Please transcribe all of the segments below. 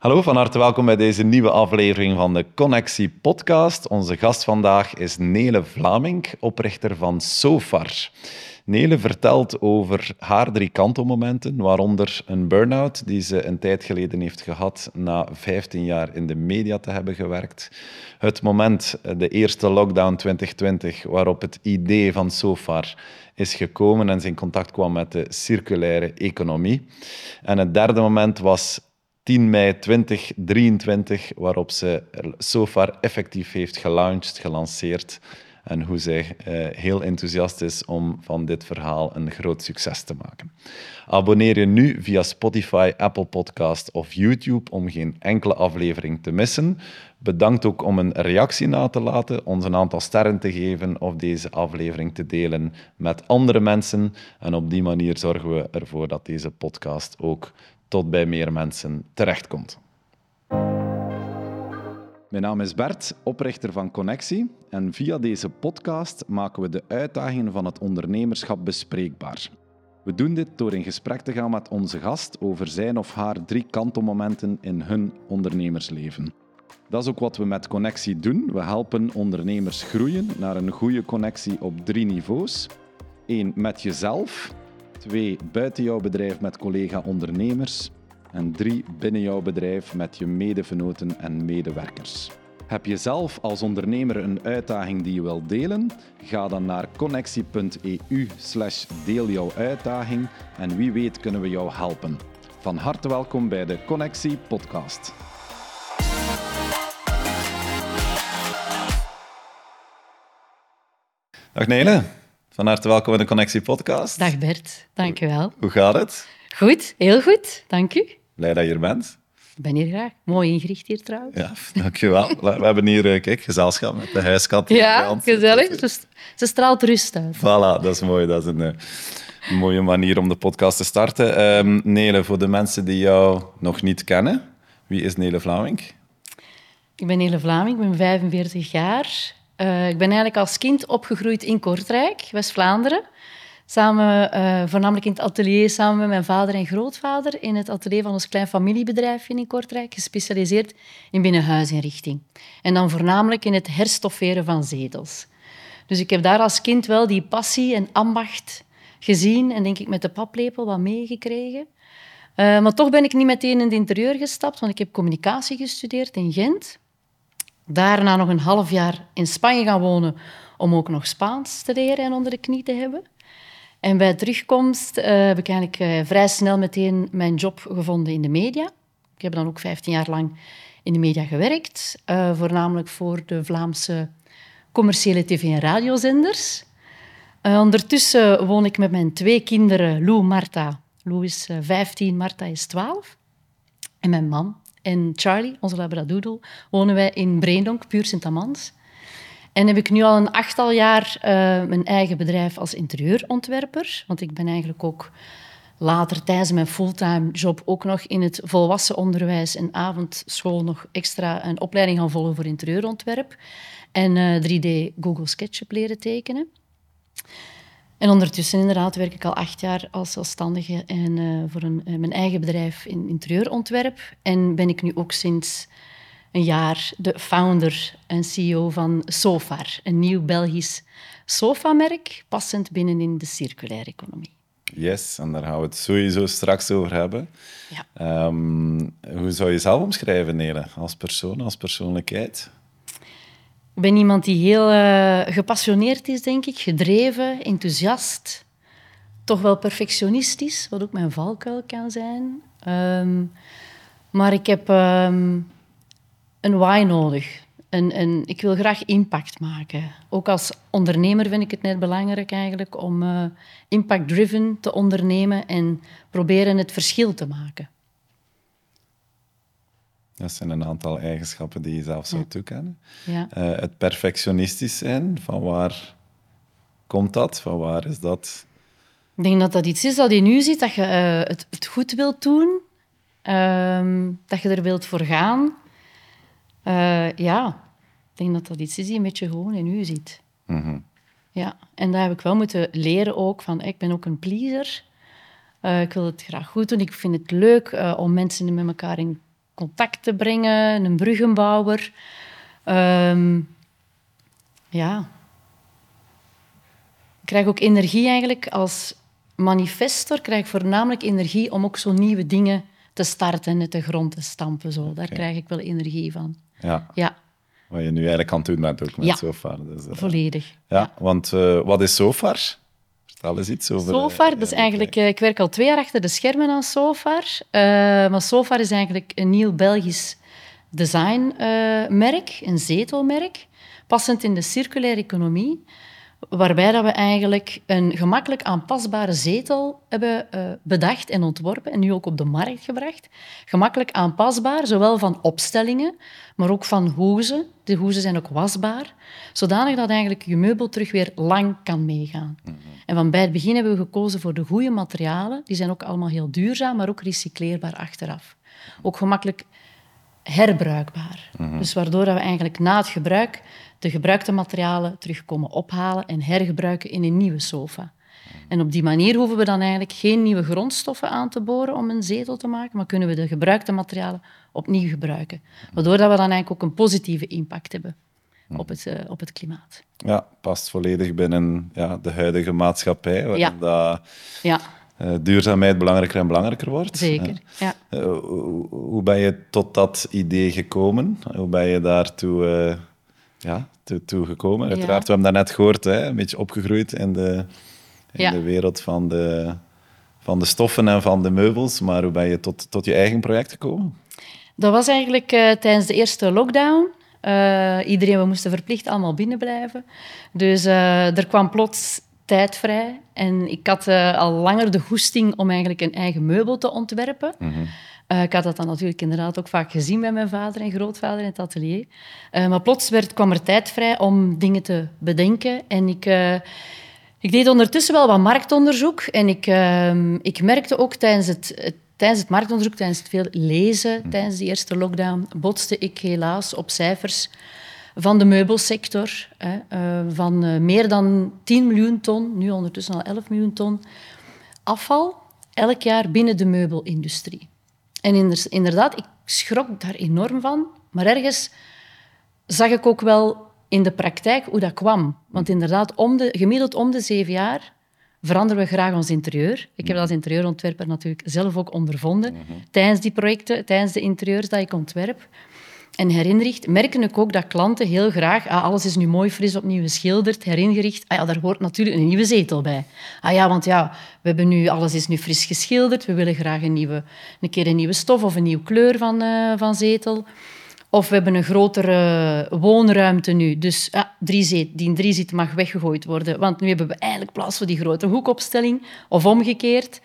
Hallo, van harte welkom bij deze nieuwe aflevering van de Connectie Podcast. Onze gast vandaag is Nele Vlaming, oprichter van Sofar. Nele vertelt over haar drie kantelmomenten, waaronder een burn-out die ze een tijd geleden heeft gehad na 15 jaar in de media te hebben gewerkt. Het moment, de eerste lockdown 2020, waarop het idee van Sofar is gekomen en ze in contact kwam met de circulaire economie. En het derde moment was 10 mei 2023, waarop ze Sofar effectief heeft gelaunched, gelanceerd. En hoe zij uh, heel enthousiast is om van dit verhaal een groot succes te maken. Abonneer je nu via Spotify, Apple Podcast of YouTube om geen enkele aflevering te missen. Bedankt ook om een reactie na te laten, ons een aantal sterren te geven of deze aflevering te delen met andere mensen. En op die manier zorgen we ervoor dat deze podcast ook tot bij meer mensen terechtkomt. Mijn naam is Bert, oprichter van Connectie. En via deze podcast maken we de uitdagingen van het ondernemerschap bespreekbaar. We doen dit door in gesprek te gaan met onze gast over zijn of haar drie kantelmomenten in hun ondernemersleven. Dat is ook wat we met Connectie doen. We helpen ondernemers groeien naar een goede connectie op drie niveaus. Eén, met jezelf. Twee, buiten jouw bedrijf met collega-ondernemers. En drie, binnen jouw bedrijf met je medevenoten en medewerkers. Heb je zelf als ondernemer een uitdaging die je wilt delen? Ga dan naar connectie.eu slash deel jouw uitdaging en wie weet kunnen we jou helpen. Van harte welkom bij de Connectie podcast. Dag Nele, van harte welkom in de Connectie podcast. Dag Bert, dank u wel. Hoe gaat het? Goed, heel goed, dank u. Blij dat je er bent. Ik ben hier graag. Mooi ingericht hier trouwens. Ja, dankjewel. We hebben hier, eh, kijk, gezelschap met de huiskat. Ja, gezellig. Ze, ze, straalt rust uit. Voilà, dat is mooi. Dat is een, een eh, mooie manier om de podcast te starten. Um, Nele, voor de mensen die jou nog niet kennen, wie is Nele Vlaming? Ik ben Nele Vlaming, ik ben 45 jaar. Uh, ik ben eigenlijk als kind opgegroeid in Kortrijk, West-Vlaanderen. Samen, uh, voornamelijk in het atelier, samen met mijn vader en grootvader, in het atelier van ons klein familiebedrijfje in Kortrijk, gespecialiseerd in binnenhuisinrichting. En dan voornamelijk in het herstofferen van zetels. Dus ik heb daar als kind wel die passie en ambacht gezien en denk ik met de paplepel wat meegekregen. Uh, maar toch ben ik niet meteen in het interieur gestapt, want ik heb communicatie gestudeerd in Gent. Daarna nog een half jaar in Spanje gaan wonen om ook nog Spaans te leren en onder de knie te hebben. En bij terugkomst uh, heb ik eigenlijk uh, vrij snel meteen mijn job gevonden in de media. Ik heb dan ook 15 jaar lang in de media gewerkt, uh, voornamelijk voor de Vlaamse commerciële tv- en radiozenders. ondertussen woon ik met mijn twee kinderen, Lou Marta. Lou is 15, Marta is 12. En mijn man en Charlie, onze labradoodle, wonen wij in Breendonk, puur Sint-Amans. En heb ik nu al een achttal jaar uh, mijn eigen bedrijf als interieurontwerper. Want ik ben eigenlijk ook later tijdens mijn fulltime job ook nog in het volwassen onderwijs en avondschool nog extra een opleiding gaan volgen voor interieurontwerp. En uh, 3D Google SketchUp leren tekenen. En ondertussen inderdaad werk ik al acht jaar als zelfstandige en uh, voor een, mijn eigen bedrijf in interieurontwerp. En ben ik nu ook sinds een jaar de founder en CEO van Sofar, een nieuw Belgisch sofamerk, passend binnen in de circulaire economie. Yes, en daar gaan we het sowieso straks over hebben. Ja. Um, hoe zou je jezelf omschrijven, Nele, als persoon, als persoonlijkheid? Ik ben iemand die heel uh, gepassioneerd is, denk ik, gedreven, enthousiast, toch wel perfectionistisch, wat ook mijn valkuil kan zijn. Um, maar ik heb um, een why nodig. En, en ik wil graag impact maken. Ook als ondernemer vind ik het net belangrijk eigenlijk om uh, impact-driven te ondernemen en proberen het verschil te maken. Dat zijn een aantal eigenschappen die je zelf zou toekennen. Ja. Uh, het perfectionistisch zijn, van waar komt dat? Van waar is dat? Ik denk dat dat iets is dat je nu ziet, dat je uh, het, het, goed wilt doen, uh, dat je er wilt voor gaan. Uh, ja, ik denk dat dat iets is die een beetje gewoon in u zit. Mm -hmm. Ja, en daar heb ik wel moeten leren ook van, ik ben ook een pleaser. Ik wil het graag goed doen. Ik vind het leuk om mensen met elkaar in contact te brengen, een bruggenbouwer. Ehm, ja. Ik krijg ook energie eigenlijk als manifestor, krijg ik voornamelijk energie om ook zo nieuwe dingen te starten en de grond te stampen. Zo. Daar krijg ik wel energie van. Ja. Ja, Wat je nu eigenlijk aan het doen bent ook met Ja. Sofar. Dus, eh, volledig. ja, want eh, wat is Sofar? Eens iets over... eh, Sofar, dat is eigenlijk, eh, ik werk al twee jaar achter de schermen aan Sofar. Eh, maar Sofar is eigenlijk een nieuw Belgisch designmerk, een zetelmerk, passend in de circulaire economie, waarbij dat we eigenlijk een gemakkelijk aanpasbare zetel hebben eh, bedacht en ontworpen en nu ook op de markt gebracht. Gemakkelijk aanpasbaar, zowel van opstellingen, maar ook van hoezen. De hoezen zijn ook wasbaar, zodanig dat eigenlijk je meubel terug weer lang kan meegaan. En van bij het begin hebben we gekozen voor de goede materialen. Die zijn ook allemaal heel duurzaam, maar ook recycleerbaar achteraf. Ook gemakkelijk herbruikbaar. Dus waardoor dat we eigenlijk na het gebruik de gebruikte materialen terug komen ophalen en hergebruiken in een nieuwe sofa. En op die manier hoeven we dan eigenlijk geen nieuwe grondstoffen aan te boren om een zetel te maken, maar kunnen we de gebruikte materialen opnieuw gebruiken. Waardoor dat we dan eigenlijk ook een positieve impact hebben op het, eh, op het klimaat. Ja, past volledig binnen ja, de huidige maatschappij, waarin Ja. dat, Ja, eh, duurzaamheid belangrijker en belangrijker wordt. zeker. Ja. Eh, hoe, hoe ben je tot dat idee gekomen? Hoe ben je daartoe ja, toe, toe. Uiteraard, we hebben daarnet gehoord, hè, een beetje opgegroeid in de, in de wereld van de, van de stoffen en van de meubels. Maar hoe ben je tot, tot je eigen project gekomen? Dat was eigenlijk eh, tijdens de eerste lockdown. Eh, iedereen, we moesten verplicht allemaal binnen blijven. Dus eh, er kwam plots tijd vrij. En ik had al langer de goesting om eigenlijk een eigen meubel te ontwerpen. Eh, ik had dat dan natuurlijk inderdaad ook vaak gezien bij mijn vader en grootvader in het atelier. Eh, maar plots werd, kwam er tijd vrij om dingen te bedenken. En ik... eh, ik deed ondertussen wel wat marktonderzoek en ik, ehm, ik merkte ook tijdens het, het- tijdens het marktonderzoek, tijdens het veel lezen, tijdens die eerste lockdown, botste ik helaas op cijfers van de meubelsector. Hè, van meer dan 10 miljoen ton, nu ondertussen al 11 miljoen ton, afval elk jaar binnen de meubelindustrie. En inder- inderdaad, ik schrok daar enorm van, maar ergens zag ik ook wel in de praktijk hoe dat kwam. Want inderdaad, om de, gemiddeld om de zeven jaar veranderen we graag ons interieur. Ik heb dat als interieurontwerper natuurlijk zelf ook ondervonden tijdens die projecten, tijdens de interieurs dat ik ontwerp. En herinricht, merk ik ook dat klanten heel graag... Ah, alles is nu mooi fris opnieuw geschilderd, heringericht. Ah ja, daar hoort natuurlijk een nieuwe zetel bij. Ah ja, want ja, we hebben nu, alles is nu fris geschilderd. We willen graag een, nieuwe, een keer een nieuwe stof of een nieuwe kleur van, eh, van zetel. Of we hebben een grotere woonruimte nu. Dus ja, drie zet, die drie zit mag weggegooid worden. Want nu hebben we eigenlijk plaats voor die grote hoekopstelling. Of omgekeerd.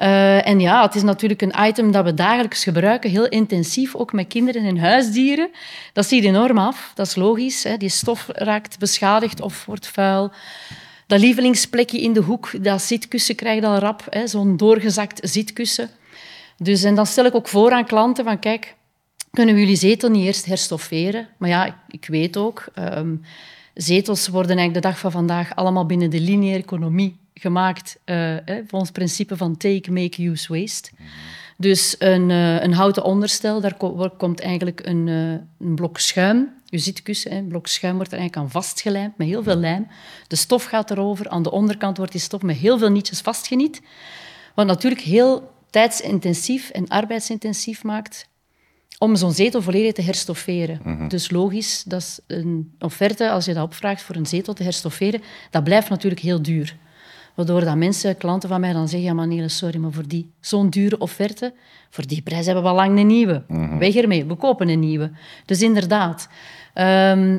Eh, en ja, het is natuurlijk een item dat we dagelijks gebruiken, heel intensief, ook met kinderen en huisdieren. Dat ziet enorm af, dat is logisch. Hè. Die stof raakt beschadigd of wordt vuil. Dat lievelingsplekje in de hoek, dat zitkussen krijgt al rap, hè, zo'n doorgezakt zitkussen. Dus, en dan stel ik ook voor aan klanten van, kijk, kunnen we jullie zetel niet eerst herstofferen? Maar ja, ik, weet ook, ehm, zetels worden eigenlijk de dag van vandaag allemaal binnen de lineaire economie gemaakt, eh, hè, volgens het principe van take, make, use, waste. Dus een, eh, een houten onderstel, daar ko- komt eigenlijk een, eh, een blok schuim. Je zitkussen, hè, een blok schuim wordt er eigenlijk aan vastgelijmd met heel veel lijm. De stof gaat erover. Aan de onderkant wordt die stof met heel veel nietjes vastgeniet. Wat natuurlijk heel tijdsintensief en arbeidsintensief maakt om zo'n zetel volledig te herstofferen. Dus logisch, dat is een offerte, als je dat opvraagt voor een zetel te herstofferen, dat blijft natuurlijk heel duur. Waardoor dat mensen, klanten van mij, dan zeggen, ja maar sorry, maar voor die zo'n dure offerte, voor die prijs hebben we al lang een nieuwe. Weg ermee, we kopen een nieuwe. Dus inderdaad. Ehm,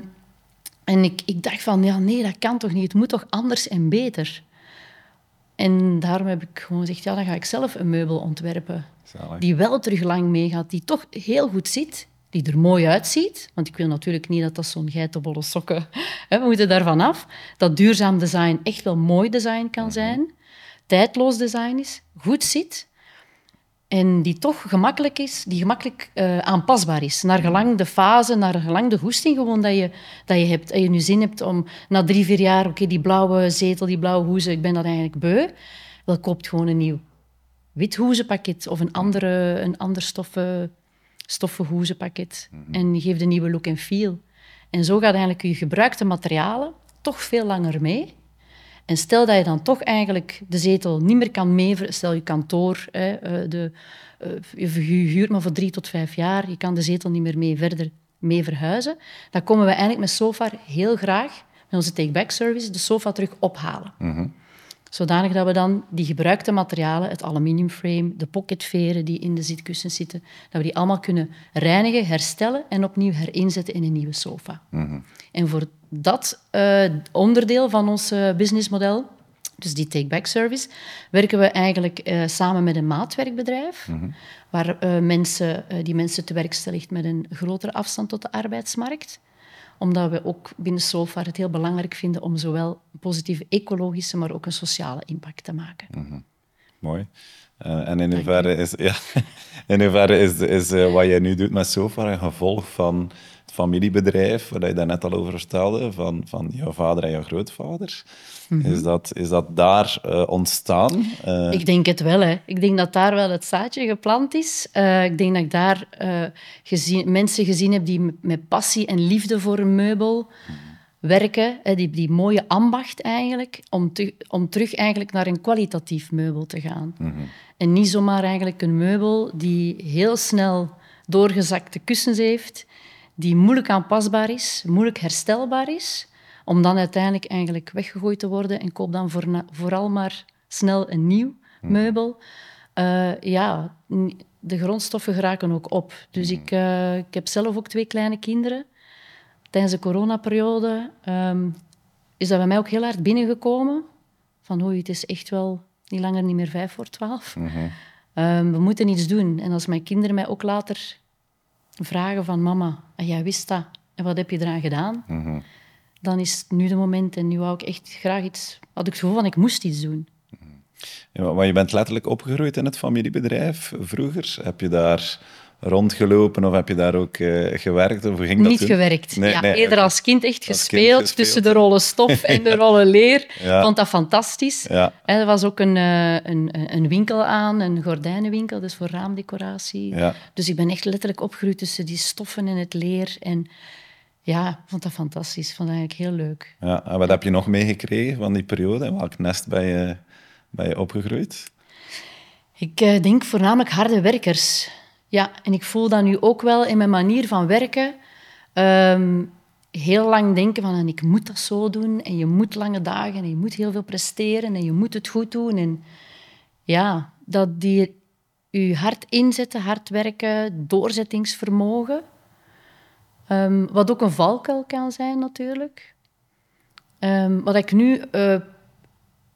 en ik, ik dacht van, ja nee, dat kan toch niet, het moet toch anders en beter. En daarom heb ik gewoon gezegd, ja, dan ga ik zelf een meubel ontwerpen Zalig. die wel terug lang meegaat, die toch heel goed zit, die er mooi uitziet. Want ik wil natuurlijk niet dat dat zo'n geitenbolle sokken... Hè, we moeten daarvan af. Dat duurzaam design echt wel mooi design kan zijn. Tijdloos design is, goed zit. En die toch gemakkelijk is, die gemakkelijk eh, aanpasbaar is. Naar gelang de fase, naar gelang de goesting gewoon dat je, dat je hebt. En je nu zin hebt om na drie, vier jaar, oké, die blauwe zetel, die blauwe hoezen, ik ben dat eigenlijk beu. Wel, koopt gewoon een nieuw wit hoezenpakket of een, andere, een ander stoffen, stoffen hoezenpakket. En geeft een nieuwe look en feel. En zo gaat eigenlijk je gebruikte materialen toch veel langer mee. En stel dat je dan toch eigenlijk de zetel niet meer kan meever... Stel je kantoor, hè, eh, de, eh, je huurt maar voor drie tot vijf jaar. Je kan de zetel niet meer mee verder mee verhuizen. Dan komen we eigenlijk met Sofar heel graag met onze take-back service de sofa terug ophalen. Zodanig dat we dan die gebruikte materialen, het aluminiumframe, de pocketveren die in de zitkussens zitten, dat we die allemaal kunnen reinigen, herstellen en opnieuw herinzetten in een nieuwe sofa. En voor dat uh, onderdeel van ons uh, businessmodel, dus die take-back service, werken we eigenlijk uh, samen met een maatwerkbedrijf, waar mensen, die mensen te werk stelt met een grotere afstand tot de arbeidsmarkt omdat we ook binnen SOFAR het heel belangrijk vinden om zowel een positieve ecologische, maar ook een sociale impact te maken. Mm Mooi. Uh, en in hoeverre is, ja, in hoeverre is, is uh, wat jij nu doet met SOFAR een gevolg van familiebedrijf, waar je daar net al over vertelde, van, van jouw vader en jouw grootvader. Mm -hmm. is, dat, is dat daar uh, ontstaan? Uh... Ik denk het wel. Hè. Ik denk dat daar wel het zaadje geplant is. Uh, ik denk dat ik daar gezien, mensen gezien heb die met passie en liefde voor een meubel -hmm. werken. Hè, die, die mooie ambacht eigenlijk, om, te, om terug eigenlijk naar een kwalitatief meubel te gaan. Mm -hmm. En niet zomaar eigenlijk een meubel die heel snel doorgezakte kussens heeft die moeilijk aanpasbaar is, moeilijk herstelbaar is, om dan uiteindelijk eigenlijk weggegooid te worden en koop dan voor, vooral maar snel een nieuw mhm. meubel. Uh, ja, de grondstoffen geraken ook op. Dus mhm. ik, uh, ik heb zelf ook twee kleine kinderen. Tijdens de coronaperiode um, is dat bij mij ook heel hard binnengekomen. Van hoe het is echt wel niet langer niet meer vijf voor twaalf. Mm -hmm. um, we moeten iets doen. En als mijn kinderen mij ook later vragen van mama, en jij wist dat, en wat heb je eraan gedaan? Mm -hmm. Dan is het nu de moment en nu wou ik echt graag iets... Had ik het gevoel van, ik moest iets doen. Ja, maar je bent letterlijk opgegroeid in het familiebedrijf vroeger. Heb je daar rondgelopen of heb je daar ook uh, gewerkt? Of ging Niet dat toen? gewerkt. Nee, ja, nee, eerder als kind echt als gespeeld, kind gespeeld, tussen de rollen stof en de rollen leer. ja. vond dat fantastisch. Ja. Er was ook een, uh, een, een winkel aan, een gordijnenwinkel, dus voor raamdecoratie. Dus ik ben echt letterlijk opgegroeid tussen die stoffen en het leer. En ja, vond dat fantastisch. vond dat eigenlijk heel leuk. Ja, en wat heb je nog meegekregen van die periode? In welk nest ben je, ben je opgegroeid? Ik uh, denk voornamelijk harde werkers. Ja, en ik voel dat nu ook wel in mijn manier van werken. Um, heel lang denken van, en ik moet dat zo doen, en je moet lange dagen, en je moet heel veel presteren, en je moet het goed doen. En ja, dat die je hard inzetten, hard werken, doorzettingsvermogen, um, wat ook een valkuil kan zijn natuurlijk. Um, wat ik nu uh,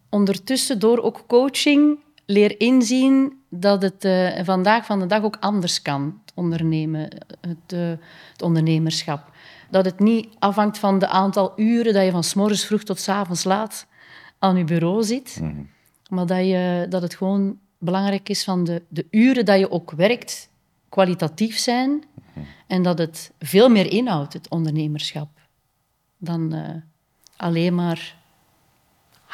ondertussen door ook coaching leer inzien dat het uh, vandaag van de dag ook anders kan, het ondernemen, het, uh, het, ondernemerschap. Dat het niet afhangt van de aantal uren dat je van s morgens vroeg tot s avonds laat aan je bureau zit, mm -hmm. maar dat, je, dat het gewoon belangrijk is van de, de uren dat je ook werkt, kwalitatief zijn mm -hmm. en dat het veel meer inhoudt, het ondernemerschap, dan uh, alleen maar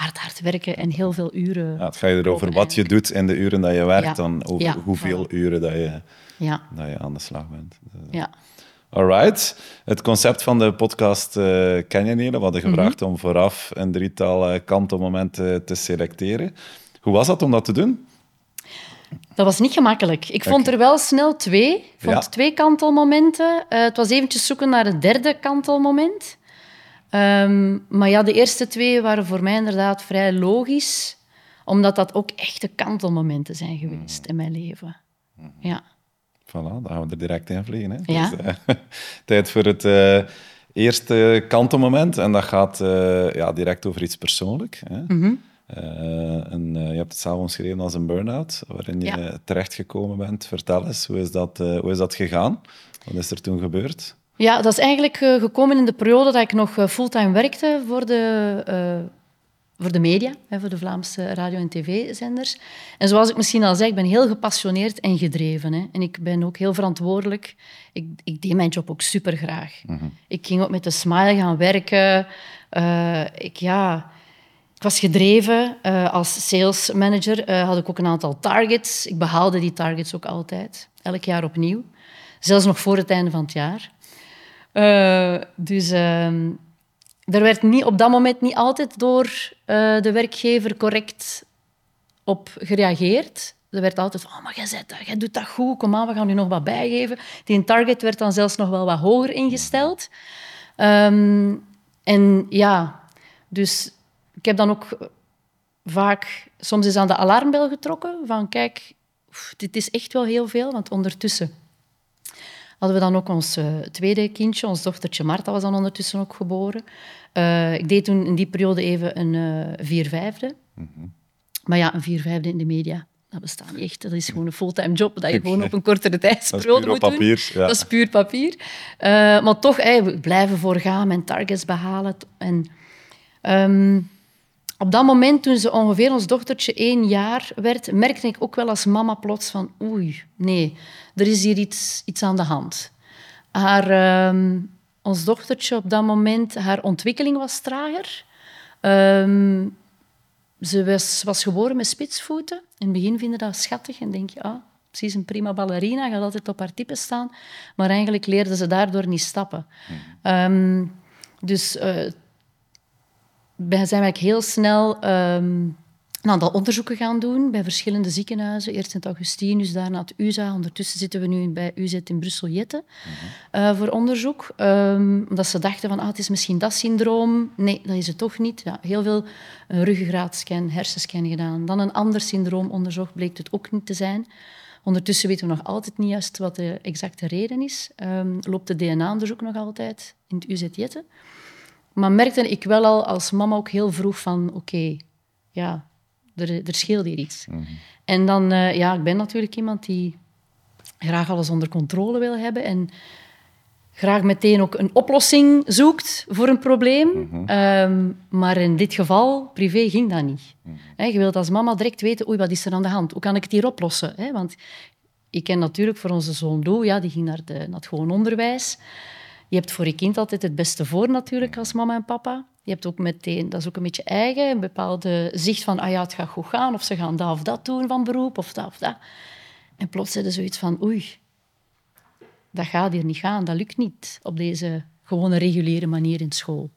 hard, hard werken en heel veel uren. Ja, het gaat erover wat je doet in de uren dat je werkt, ja. dan over ja, hoeveel voilà. uren dat je, dat je aan de slag bent. Dus, ja. Alright. Het concept van de podcast uh, ken je niet. We hadden gevraagd mm -hmm. om vooraf een drietal uh, kantelmomenten te selecteren. Hoe was dat om dat te doen? Dat was niet gemakkelijk. Ik vond er wel snel twee. Ik vond ja. twee kantelmomenten. Uh, het was eventjes zoeken naar het derde kantelmoment. Um, maar ja, de eerste twee waren voor mij inderdaad vrij logisch, omdat dat ook echte kantelmomenten zijn geweest mm. in mijn leven. Mm. Ja. Voilà, dan gaan we er direct in vliegen. Hè? Ja. Dus, uh, tijd voor het uh, eerste kantelmoment. En dat gaat uh, ja, direct over iets persoonlijks. Mm -hmm. en, je hebt het zelf omschreven als een burn-out, waarin je ja. terechtgekomen bent. Vertel eens, hoe is, dat, hoe is dat gegaan? Wat is er toen gebeurd? Ja, dat is eigenlijk uh, gekomen in de periode dat ik nog uh, fulltime werkte voor de, uh, voor de media, hè, voor de Vlaamse radio- en tv-zenders. En zoals ik misschien al zei, ik ben heel gepassioneerd en gedreven. Hè. En ik ben ook heel verantwoordelijk. Ik, ik deed mijn job ook super graag. Mm -hmm. Ik ging ook met de smile gaan werken. ik, ja, ik was gedreven. als sales manager had ik ook een aantal targets. Ik behaalde die targets ook altijd, elk jaar opnieuw. Zelfs nog voor het einde van het jaar. Uh, dus uh, er werd niet, op dat moment niet altijd door uh, de werkgever correct op gereageerd. Er werd altijd van, oh, maar jij, zet dat, doet dat goed, kom aan, we gaan u nog wat bijgeven. Die target werd dan zelfs nog wel wat hoger ingesteld. Um, en ja, dus ik heb dan ook vaak soms eens aan de alarmbel getrokken van kijk, dit is echt wel heel veel, want ondertussen hadden we dan ook ons uh, tweede kindje, ons dochtertje Marta was dan ondertussen ook geboren. Uh, ik deed toen in die periode even een uh, vier-vijfde. Mm -hmm. Maar ja, een vier-vijfde in de media, dat bestaat niet echt. Dat is gewoon een fulltime job dat je gewoon op een kortere tijdsperiode moet papier, doen. Ja. Dat is puur papier. maar toch, hey, we blijven voorgaan en targets behalen. En, um, op dat moment, toen ze ongeveer ons dochtertje één jaar werd, merkte ik ook wel als mama plots van oei, nee, er is hier iets, iets aan de hand. Haar, um, ons dochtertje op dat moment, haar ontwikkeling was trager. Um, ze was, was, geboren met spitsvoeten. In het begin vinden dat schattig en denk je, ah, precies een prima ballerina, gaat altijd op haar type staan. Maar eigenlijk leerde ze daardoor niet stappen. Um, dus uh, zijn we heel snel um, een aantal onderzoeken gaan doen bij verschillende ziekenhuizen. Eerst in het Augustinus, daarna het UZA. Ondertussen zitten we nu bij UZ in Brussel-Jette mhm. uh, voor onderzoek. Um, omdat ze dachten van, ah, het is misschien dat syndroom. Nee, dat is het toch niet. Ja, heel veel uh, ruggengraatscan, hersenscan gedaan. Dan een ander syndroom onderzocht, bleek het ook niet te zijn. Ondertussen weten we nog altijd niet juist wat de exacte reden is. Um, loopt het DNA-onderzoek nog altijd in het UZ Jette. Maar merkte ik wel al als mama ook heel vroeg van... Oké, ja, er, er scheelt hier iets. Mhm. En dan... Uh, ja, ik ben natuurlijk iemand die graag alles onder controle wil hebben en graag meteen ook een oplossing zoekt voor een probleem. Mhm. um, maar in dit geval, privé, ging dat niet. Mhm. je wilt als mama direct weten, oei, wat is er aan de hand? Hoe kan ik het hier oplossen? He, want ik ken natuurlijk voor onze zoon Lou, ja, die ging naar, de, naar het gewoon onderwijs. Je hebt voor je kind altijd het beste voor natuurlijk als mama en papa. Je hebt ook meteen, dat is ook een beetje eigen, een bepaalde zicht van, ah ja, het gaat goed gaan, of ze gaan dat of dat doen van beroep, of dat of dat. En plots zitten zoiets van, oei, dat gaat hier niet gaan, dat lukt niet op deze gewone reguliere manier in school.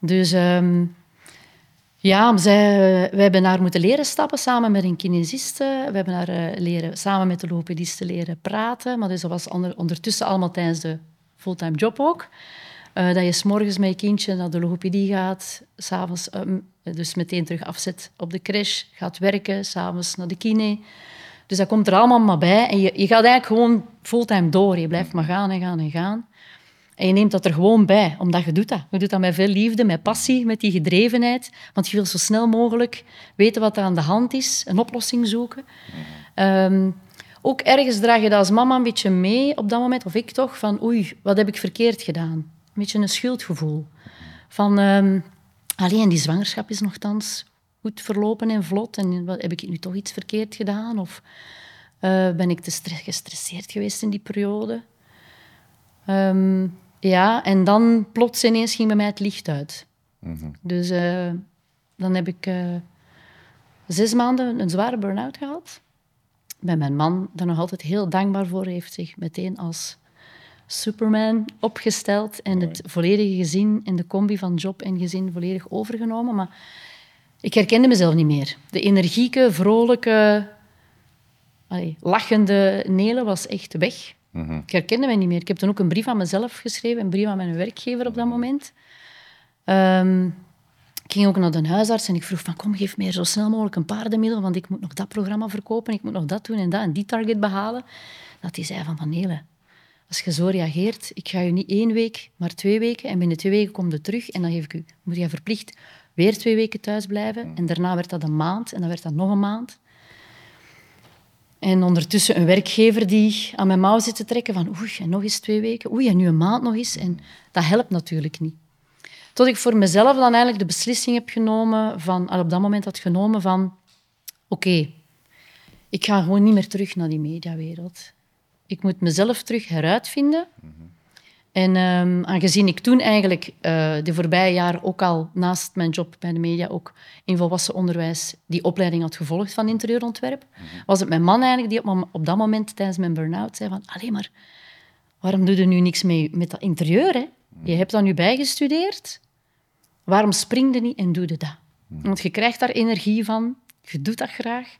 Dus um, ja, zij, hebben haar moeten leren stappen samen met een kinesiste. We hebben haar uh, leren, samen met de logopediste leren praten. Maar dus dat was onder, ondertussen allemaal tijdens de fulltime job ook. Uh, dat je s'morgens met je kindje naar de logopedie gaat, s'avonds um, dus meteen terug afzet op de crash, gaat werken, s'avonds naar de kine. Dus dat komt er allemaal maar bij. En je, je gaat eigenlijk gewoon fulltime door. Je blijft maar gaan en gaan en gaan. En je neemt dat er gewoon bij, omdat je doet dat. Je doet dat met veel liefde, met passie, met die gedrevenheid. Want je wil zo snel mogelijk weten wat er aan de hand is, een oplossing zoeken. Um, ook ergens draag je dat als mama een beetje mee op dat moment, of ik toch, van oei, wat heb ik verkeerd gedaan? Een beetje een schuldgevoel. Van, um, alleen die zwangerschap is nogthans goed verlopen en vlot. En wat, heb ik nu toch iets verkeerd gedaan? Of uh, ben ik te gestresseerd geweest in die periode? Um, ja, en dan plots ineens ging bij mij het licht uit. Mm -hmm. Dus uh, dan heb ik uh, zes maanden een zware burn-out gehad bij mijn man daar nog altijd heel dankbaar voor. heeft zich meteen als Superman opgesteld en het volledige gezin en de combi van job en gezin volledig overgenomen. Maar ik herkende mezelf niet meer. De energieke, vrolijke, allee, lachende Nele was echt weg. Mhm. Ik herkende mij niet meer. Ik heb toen ook een brief aan mezelf geschreven, een brief aan mijn werkgever op dat moment. Um, ik ging ook naar de huisarts en ik vroeg van kom, geef mij zo snel mogelijk een paardenmiddel, want ik moet nog dat programma verkopen, ik moet nog dat doen en dat en die target behalen. Dat hij zei van Van als je zo reageert, ik ga je niet één week, maar twee weken en binnen twee weken kom je terug en dan geef ik u, moet je verplicht weer twee weken thuis blijven. En daarna werd dat een maand en dan werd dat nog een maand. En ondertussen een werkgever die aan mijn mouw zit te trekken van oei, en nog eens twee weken, oei, en nu een maand nog eens. En dat helpt natuurlijk niet. Tot ik voor mezelf dan eigenlijk de beslissing heb genomen, van, op dat moment had genomen van... Oké, ik ga gewoon niet meer terug naar die mediawereld. Ik moet mezelf terug heruitvinden. En um, aangezien ik toen eigenlijk uh, de voorbije jaren ook al naast mijn job bij de media ook in volwassen onderwijs die opleiding had gevolgd van interieurontwerp, was het mijn man eigenlijk die op, op dat moment tijdens mijn burn-out zei van alleen maar, waarom doe je nu niks mee met dat interieur? Hè? Je hebt dat nu bijgestudeerd, waarom spring je niet en doe je dat? Want je krijgt daar energie van, je doet dat graag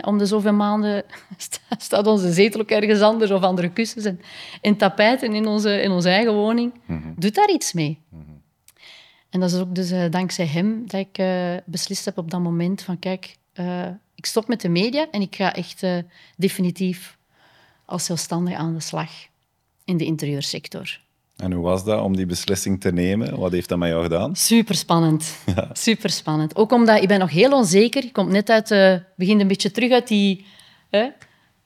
om de zoveel maanden staat onze zetel ook ergens anders of andere kussens en, en tapijten in onze, in onze eigen woning. Mm Doet daar iets mee. Mhm. En dat is ook dus uh, dankzij hem dat ik uh, beslist heb op dat moment van kijk, uh, ik stop met de media en ik ga echt definitief als zelfstandig aan de slag in de interieursector. En hoe was dat om die beslissing te nemen? Wat heeft dat met jou gedaan? Superspannend. Ja. Superspannend. Ook omdat ik ben nog heel onzeker. Ik kom net uit, uh, begin een beetje terug uit die hè,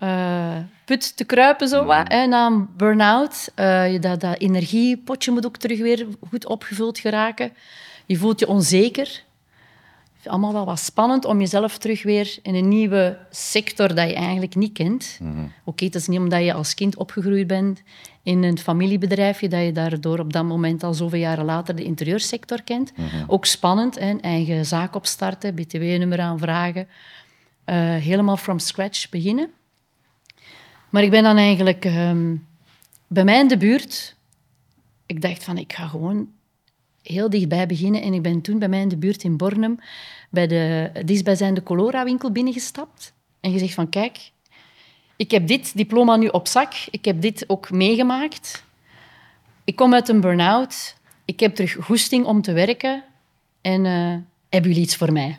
uh, put te kruipen, zo wat, hè, na een burn-out. Uh, dat, dat energiepotje moet ook terug weer goed opgevuld geraken. Je voelt je onzeker allemaal wel wat spannend om jezelf terug weer in een nieuwe sector dat je eigenlijk niet kent. Mhm. Oké, het is niet omdat je als kind opgegroeid bent in een familiebedrijfje dat je daardoor op dat moment al zoveel jaren later de interieursector kent. Mhm. Ook spannend, hè? eigen zaak opstarten, btw-nummer aanvragen, uh, helemaal from scratch beginnen. Maar ik ben dan eigenlijk ehm, bij mij in de buurt. Ik dacht van, ik ga gewoon heel dichtbij beginnen. En ik ben toen bij mij in de buurt in Bornem bij de dichtstbijzijnde Colora-winkel binnengestapt. En gezegd van, kijk, ik heb dit diploma nu op zak. Ik heb dit ook meegemaakt. Ik kom uit een burn-out. Ik heb terug goesting om te werken. En uh, hebben jullie iets voor mij?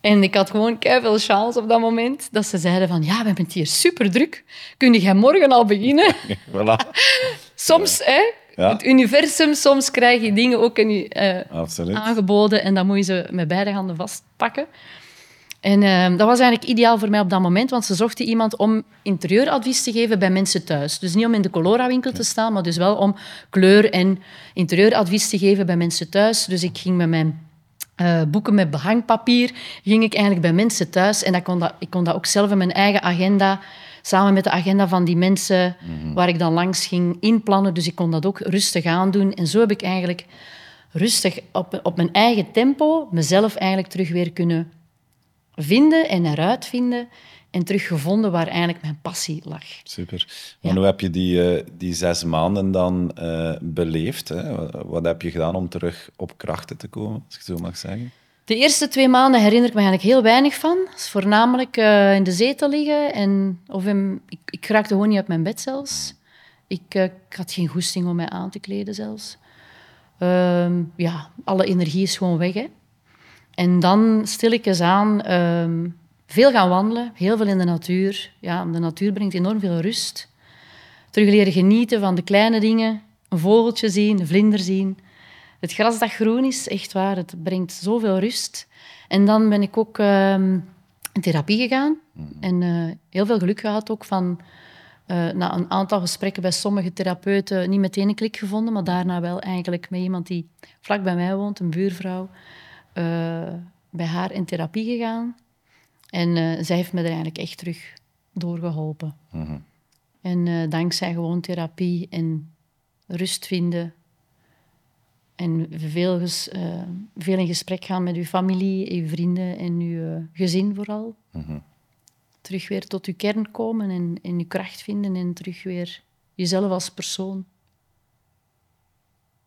En ik had gewoon veel chance op dat moment dat ze zeiden van ja, we hebben het hier super druk. Kun jij morgen al beginnen? voilà. Soms, hè, het universum, soms krijg je dingen ook in je, uh, aangeboden en dan moet je ze met beide handen vastpakken. En uh, dat was eigenlijk ideaal voor mij op dat moment, want ze zochten iemand om interieuradvies te geven bij mensen thuis. Dus niet om in de Colora-winkel te staan, maar dus wel om kleur- en interieuradvies te geven bij mensen thuis. Dus ik ging met mijn uh, boeken met behangpapier, ging ik eigenlijk bij mensen thuis. En dat kon dat, ik kon dat ook zelf in mijn eigen agenda samen met de agenda van die mensen mhm. waar ik dan langs ging inplannen. Dus ik kon dat ook rustig aandoen. En zo heb ik eigenlijk rustig op, op mijn eigen tempo mezelf eigenlijk terug weer kunnen vinden en eruit vinden en teruggevonden waar eigenlijk mijn passie lag. Super. Maar hoe heb je die, uh, die zes maanden dan uh, beleefd? Hè? Wat heb je gedaan om terug op krachten te komen, als ik zo mag zeggen? De eerste twee maanden herinner ik me eigenlijk heel weinig van. voornamelijk uh, in de zetel liggen. En, of ik, ik raakte gewoon niet uit mijn bed zelfs. Ik, ik had geen goesting om mij aan te kleden zelfs. Uh, ja, alle energie is gewoon weg. Hè. En dan stilletjes aan ehm, veel gaan wandelen. Heel veel in de natuur. Ja, de natuur brengt enorm veel rust. Terug leren genieten van de kleine dingen. Een vogeltje zien, een vlinder zien het gras dat groen is, echt waar, het brengt zoveel rust. En dan ben ik ook uh, in therapie gegaan. Mhm. En uh, heel veel geluk gehad ook van... Uh, na een aantal gesprekken bij sommige therapeuten niet meteen een klik gevonden, maar daarna wel eigenlijk met iemand die vlak bij mij woont, een buurvrouw, uh, bij haar in therapie gegaan. En zij heeft me er eigenlijk echt terug doorgeholpen. Mhm. En dankzij gewoon therapie en rust vinden, en veel, uh, veel in gesprek gaan met uw familie, uw vrienden en uw uh, gezin vooral. Mhm. Terug weer tot uw kern komen en, en uw kracht vinden en terug weer jezelf als persoon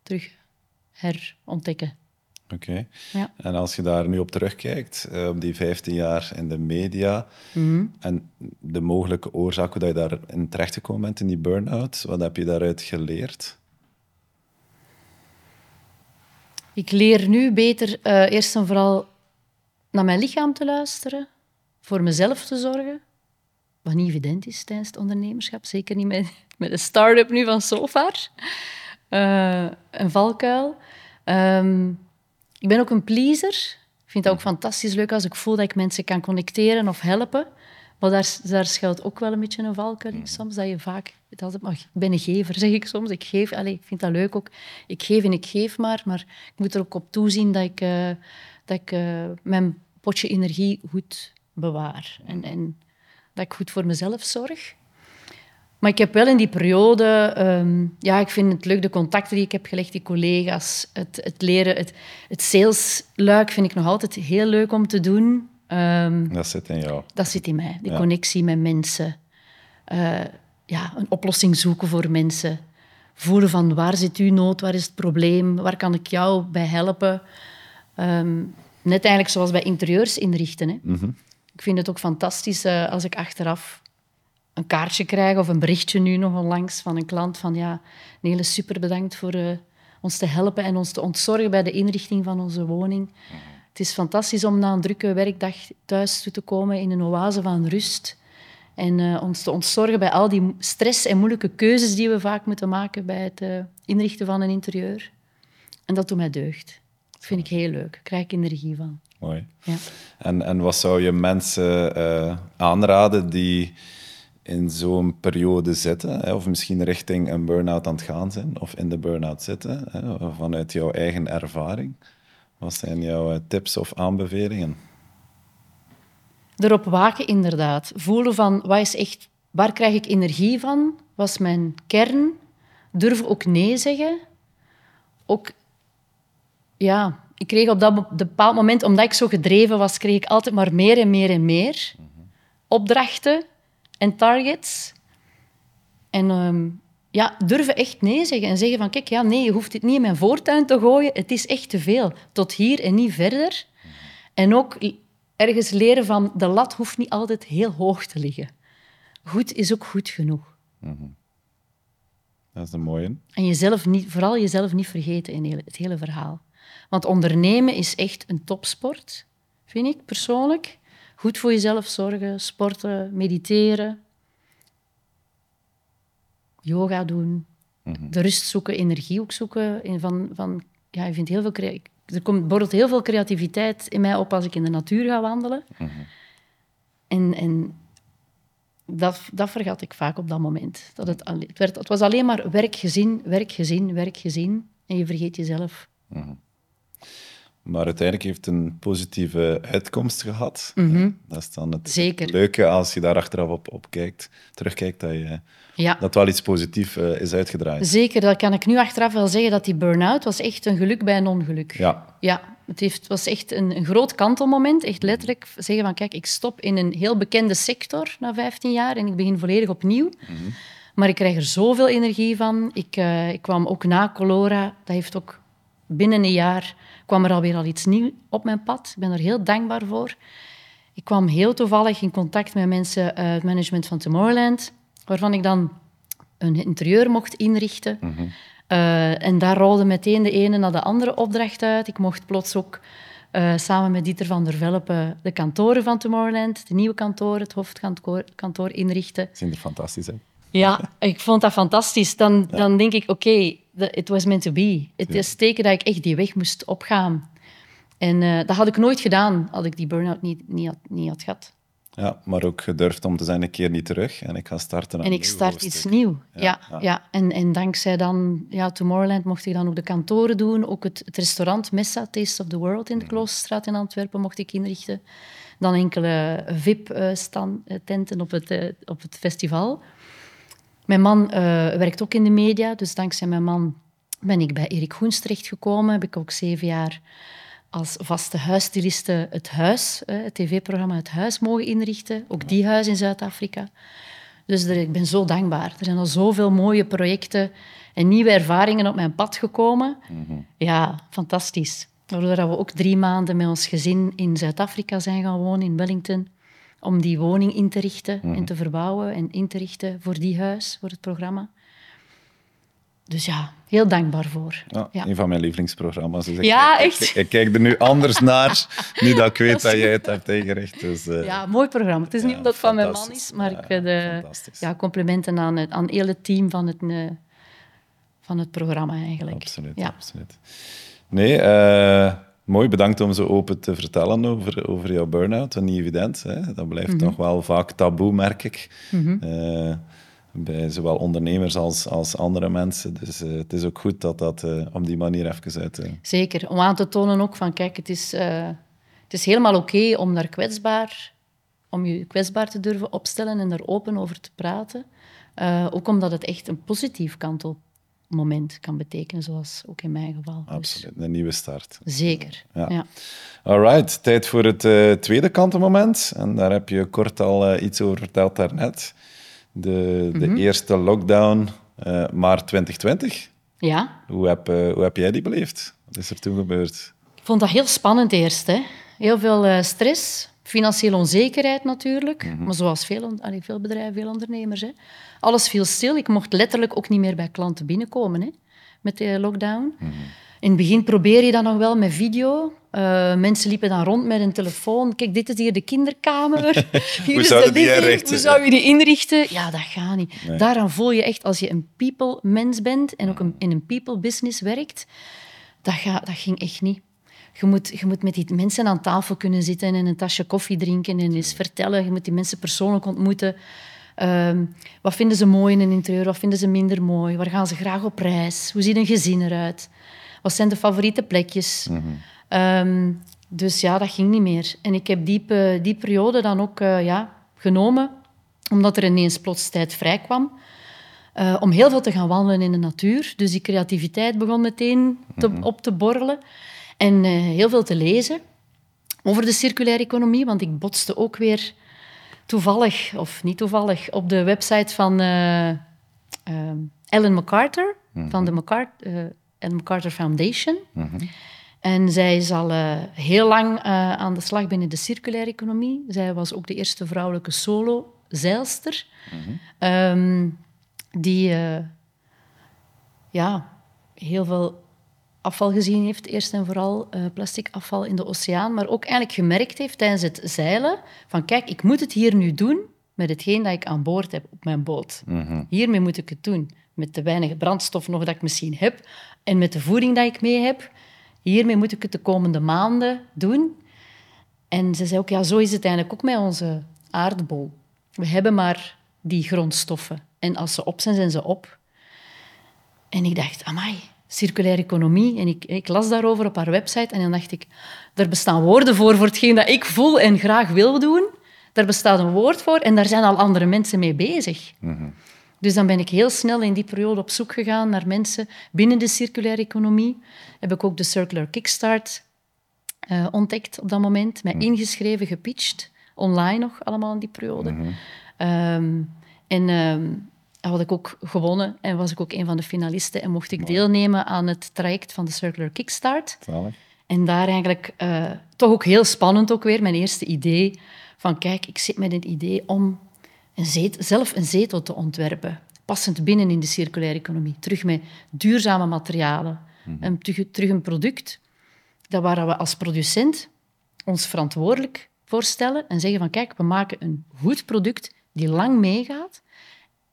terug herontdekken. Oké. Ja. En als je daar nu op terugkijkt, uh, op die 15 jaar in de media mhm. en de mogelijke oorzaken dat je daarin terechtgekomen bent in die burn-out, wat heb je daaruit geleerd? Ik leer nu beter uh, eerst en vooral naar mijn lichaam te luisteren, voor mezelf te zorgen, wat niet evident is tijdens het ondernemerschap, zeker niet met, met de start-up nu van Sofar. Uh, een valkuil. Um, ik ben ook een pleaser. Ik vind het ook fantastisch leuk als ik voel dat ik mensen kan connecteren of helpen. Maar daar, daar schuilt ook wel een beetje een valkuil in soms, dat je vaak... Dat, maar ik ben een gever, zeg ik soms. Ik geef, allez, ik vind dat leuk ook. Ik geef en ik geef maar, maar ik moet er ook op toezien dat ik, uh, dat ik uh, mijn potje energie goed bewaar. En, en dat ik goed voor mezelf zorg. Maar ik heb wel in die periode, ehm, ja, ik vind het leuk, de contacten die ik heb gelegd, die collega's, het, het leren, het, het salesluik vind ik nog altijd heel leuk om te doen. Ehm, dat zit in jou. Dat zit in mij, die connectie met mensen. Uh, ja, een oplossing zoeken voor mensen. Voelen van waar zit uw nood, waar is het probleem, waar kan ik jou bij helpen. Ehm, net eigenlijk zoals bij interieurs inrichten. Hè. Mhm. Ik vind het ook fantastisch uh, als ik achteraf een kaartje krijg of een berichtje nu nog onlangs van een klant van ja, hele super bedankt voor uh, ons te helpen en ons te ontzorgen bij de inrichting van onze woning. Het is fantastisch om na een drukke werkdag thuis toe te komen in een oase van rust en uh, ons te ontzorgen bij al die stress en moeilijke keuzes die we vaak moeten maken bij het uh, inrichten van een interieur. En dat doet mij deugd. Dat vind ik heel leuk. Daar krijg ik energie van. Mooi. Ja. En, en wat zou je mensen uh, aanraden die in zo'n periode zitten, hè, of misschien richting een burn-out aan het gaan zijn, of in de burn-out zitten, hè, vanuit jouw eigen ervaring? Wat zijn jouw tips of aanbevelingen? Erop waken, inderdaad. Voelen van, wat is echt, waar krijg ik energie van? Wat is mijn kern? Durven ook nee zeggen. Ook, ja, ik kreeg op dat bepaald moment, omdat ik zo gedreven was, kreeg ik altijd maar meer en meer en meer. Opdrachten en targets. En um, ja, durven echt nee zeggen. En zeggen van, kijk, ja, nee, je hoeft dit niet in mijn voortuin te gooien. Het is echt te veel. Tot hier en niet verder. En ook ergens leren van, de lat hoeft niet altijd heel hoog te liggen. Goed is ook goed genoeg. Mm Dat is een mooie. En jezelf niet, vooral jezelf niet vergeten in het hele verhaal. Want ondernemen is echt een topsport, vind ik persoonlijk. Goed voor jezelf zorgen, sporten, mediteren, yoga doen, mhm. de rust zoeken, energie ook zoeken. Van, van, ja, je vindt heel veel er komt, borrelt heel veel creativiteit in mij op als ik in de natuur ga wandelen. Mhm. En, en dat, dat vergat ik vaak op dat moment. Dat het, het, werd, het was alleen maar werk, gezin, werk, gezin, werk, gezin. En je vergeet jezelf. Mhm. Maar uiteindelijk heeft het een positieve uitkomst gehad. Mhm. Dat is dan het, leuke als je daar achteraf op, op kijkt, terugkijkt, dat, je, ja. dat wel iets positiefs uh, is uitgedraaid. Zeker, dat kan ik nu achteraf wel zeggen, dat die burn-out was echt een geluk bij een ongeluk. Ja. Ja, het heeft, was echt een, een groot kantelmoment. Echt letterlijk zeggen van, kijk, ik stop in een heel bekende sector na 15 jaar en ik begin volledig opnieuw. Mhm. Maar ik krijg er zoveel energie van. Ik, uh, ik kwam ook na Colora, dat heeft ook binnen een jaar kwam er alweer al iets nieuws op mijn pad. Ik ben er heel dankbaar voor. Ik kwam heel toevallig in contact met mensen uit het management van Tomorrowland, waarvan ik dan een interieur mocht inrichten. Mhm. Eh, en daar rolde meteen de ene naar de andere opdracht uit. Ik mocht plots ook uh, samen met Dieter van der Velpen de kantoren van Tomorrowland, de nieuwe kantoren, het hoofdkantoor inrichten. Zien er fantastisch uit. Ja, ik vond dat fantastisch. Dan, dan denk ik, oké, it was meant to be. Het is teken dat ik echt die weg moest opgaan. En uh, dat had ik nooit gedaan als ik die burn-out niet, niet, had, niet had gehad. Ja, maar ook gedurfd om te zijn een keer niet terug en ik ga starten. En ik start iets nieuws. Ja, ja, En, en dankzij dan ja, Tomorrowland mocht ik dan ook de kantoren doen. Ook het, het restaurant Messa, Taste of the World in de. Kloosterstraat in Antwerpen mocht ik inrichten. Dan enkele VIP-tenten op het, eh, op het festival. Mijn man uh, werkt ook in de media, dus dankzij mijn man ben ik bij Erik Goens terechtgekomen. Heb ik ook zeven jaar als vaste huisstyliste het huis, het tv-programma Het Huis, mogen inrichten. Ook die huis in Zuid-Afrika. Dus er, ik ben zo dankbaar. Er zijn al zoveel mooie projecten en nieuwe ervaringen op mijn pad gekomen. Mhm. Ja, fantastisch. Waardoor we ook drie maanden met ons gezin in Zuid-Afrika zijn gaan wonen, in Wellington om die woning in te richten en mhm. te verbouwen en in te richten voor die huis, voor het programma. Dus ja, heel dankbaar voor. Ja, Een van mijn lievelingsprogramma's. Dus ja, echt? Ik, kijk er nu anders naar, nu dat ik weet dat, jij het hebt ingericht. Dus, uh, ja, mooi programma. Het is niet omdat het van mijn man is, maar ik vind uh, ja, complimenten aan het, aan hele team van het, uh, van het programma eigenlijk. Absoluut, ja. absoluut. Nee, Mooi, bedankt om zo open te vertellen over, over jouw burn-out. Niet evident, hè? dat blijft mm nog wel vaak taboe, merk ik. Mhm. Eh, bij zowel ondernemers als, als andere mensen. Dus uh, het is ook goed dat dat uh, op die manier even uit... Zeker, om aan te tonen ook van, kijk, het is, het is helemaal oké om daar kwetsbaar... om je kwetsbaar te durven opstellen en daar open over te praten. Ook omdat het echt een positief kantelmoment kan betekenen, zoals ook in mijn geval. Dus Absoluut, een nieuwe start. Zeker, ja. ja. Alright, tijd voor het uh, tweede kantelmoment. En daar heb je kort al uh, iets over verteld daarnet. De, de mm eerste lockdown, maart 2020. Ja. Hoe heb, hoe heb jij die beleefd? Wat is er toen gebeurd? Ik vond dat heel spannend eerst. Hè. Heel veel stress, financiële onzekerheid natuurlijk. Mhm. Maar zoals veel, allee, veel bedrijven, veel ondernemers. Hè. Alles viel stil. Ik mocht letterlijk ook niet meer bij klanten binnenkomen hè, met de lockdown. Mhm. In het begin probeer je dat nog wel met video. Uh, mensen liepen dan rond met een telefoon. Kijk, dit is hier de kinderkamer. Hoe zou je die inrichten? Hoe zou je die inrichten? Ja, dat gaat niet. Daaraan voel je echt, als je een people-mens bent en ook in een people-business werkt, dat, dat ging echt niet. Je moet, je moet met die mensen aan tafel kunnen zitten en een tasje koffie drinken en eens vertellen. Je moet die mensen persoonlijk ontmoeten. Ehm, wat vinden ze mooi in een interieur? Wat vinden ze minder mooi? Waar gaan ze graag op reis? Hoe ziet een gezin eruit? Wat zijn de favoriete plekjes? Mhm. Ehm, dus ja, dat ging niet meer. En ik heb die, die periode dan ook uh, ja, genomen, omdat er ineens plots tijd vrij kwam. Uh, om heel veel te gaan wandelen in de natuur. Dus die creativiteit begon meteen te, mhm. op te borrelen. En uh, heel veel te lezen over de circulaire economie, want ik botste ook weer toevallig, of niet toevallig, op de website van uh, Ellen MacArthur, mm van de MacArthur, Ellen MacArthur Foundation. Mm -hmm. En zij is al uh, heel lang aan de slag binnen de circulaire economie. Zij was ook de eerste vrouwelijke solo-zeilster. Mm -hmm. um, die ja, heel veel afval gezien heeft, eerst en vooral uh, plastic afval in de oceaan, maar ook eigenlijk gemerkt heeft tijdens het zeilen van kijk, ik moet het hier nu doen met hetgeen dat ik aan boord heb op mijn boot. Mhm. Hiermee moet ik het doen. Met de weinige brandstof nog dat ik misschien heb en met de voeding dat ik mee heb. Hiermee moet ik het de komende maanden doen. En ze zei ook, ja, zo is het eigenlijk ook met onze aardbol. We hebben maar die grondstoffen. En als ze op zijn, zijn ze op. En ik dacht, amai, circulaire economie. En ik, ik, las daarover op haar website en dan dacht ik, er bestaan woorden voor, voor hetgeen dat ik voel en graag wil doen. Daar bestaat een woord voor en daar zijn al andere mensen mee bezig. Mhm. Dus dan ben ik heel snel in die periode op zoek gegaan naar mensen binnen de circulaire economie. Heb ik ook de Circular Kickstart uh, ontdekt op dat moment, mij mhm. ingeschreven, gepitcht, online nog allemaal in die periode. Mhm. Ehm, en ehm, had ik ook gewonnen en was ik ook een van de finalisten en mocht ik deelnemen aan het traject van de Circular Kickstart. Zalig. En daar eigenlijk uh, toch ook heel spannend ook weer, mijn eerste idee van kijk, ik zit met het idee om een zetel, zelf een zetel te ontwerpen, passend binnen in de circulaire economie. Terug met duurzame materialen, mm en terug, terug, een product dat waar we als producent ons verantwoordelijk voorstellen en zeggen van kijk, we maken een goed product die lang meegaat,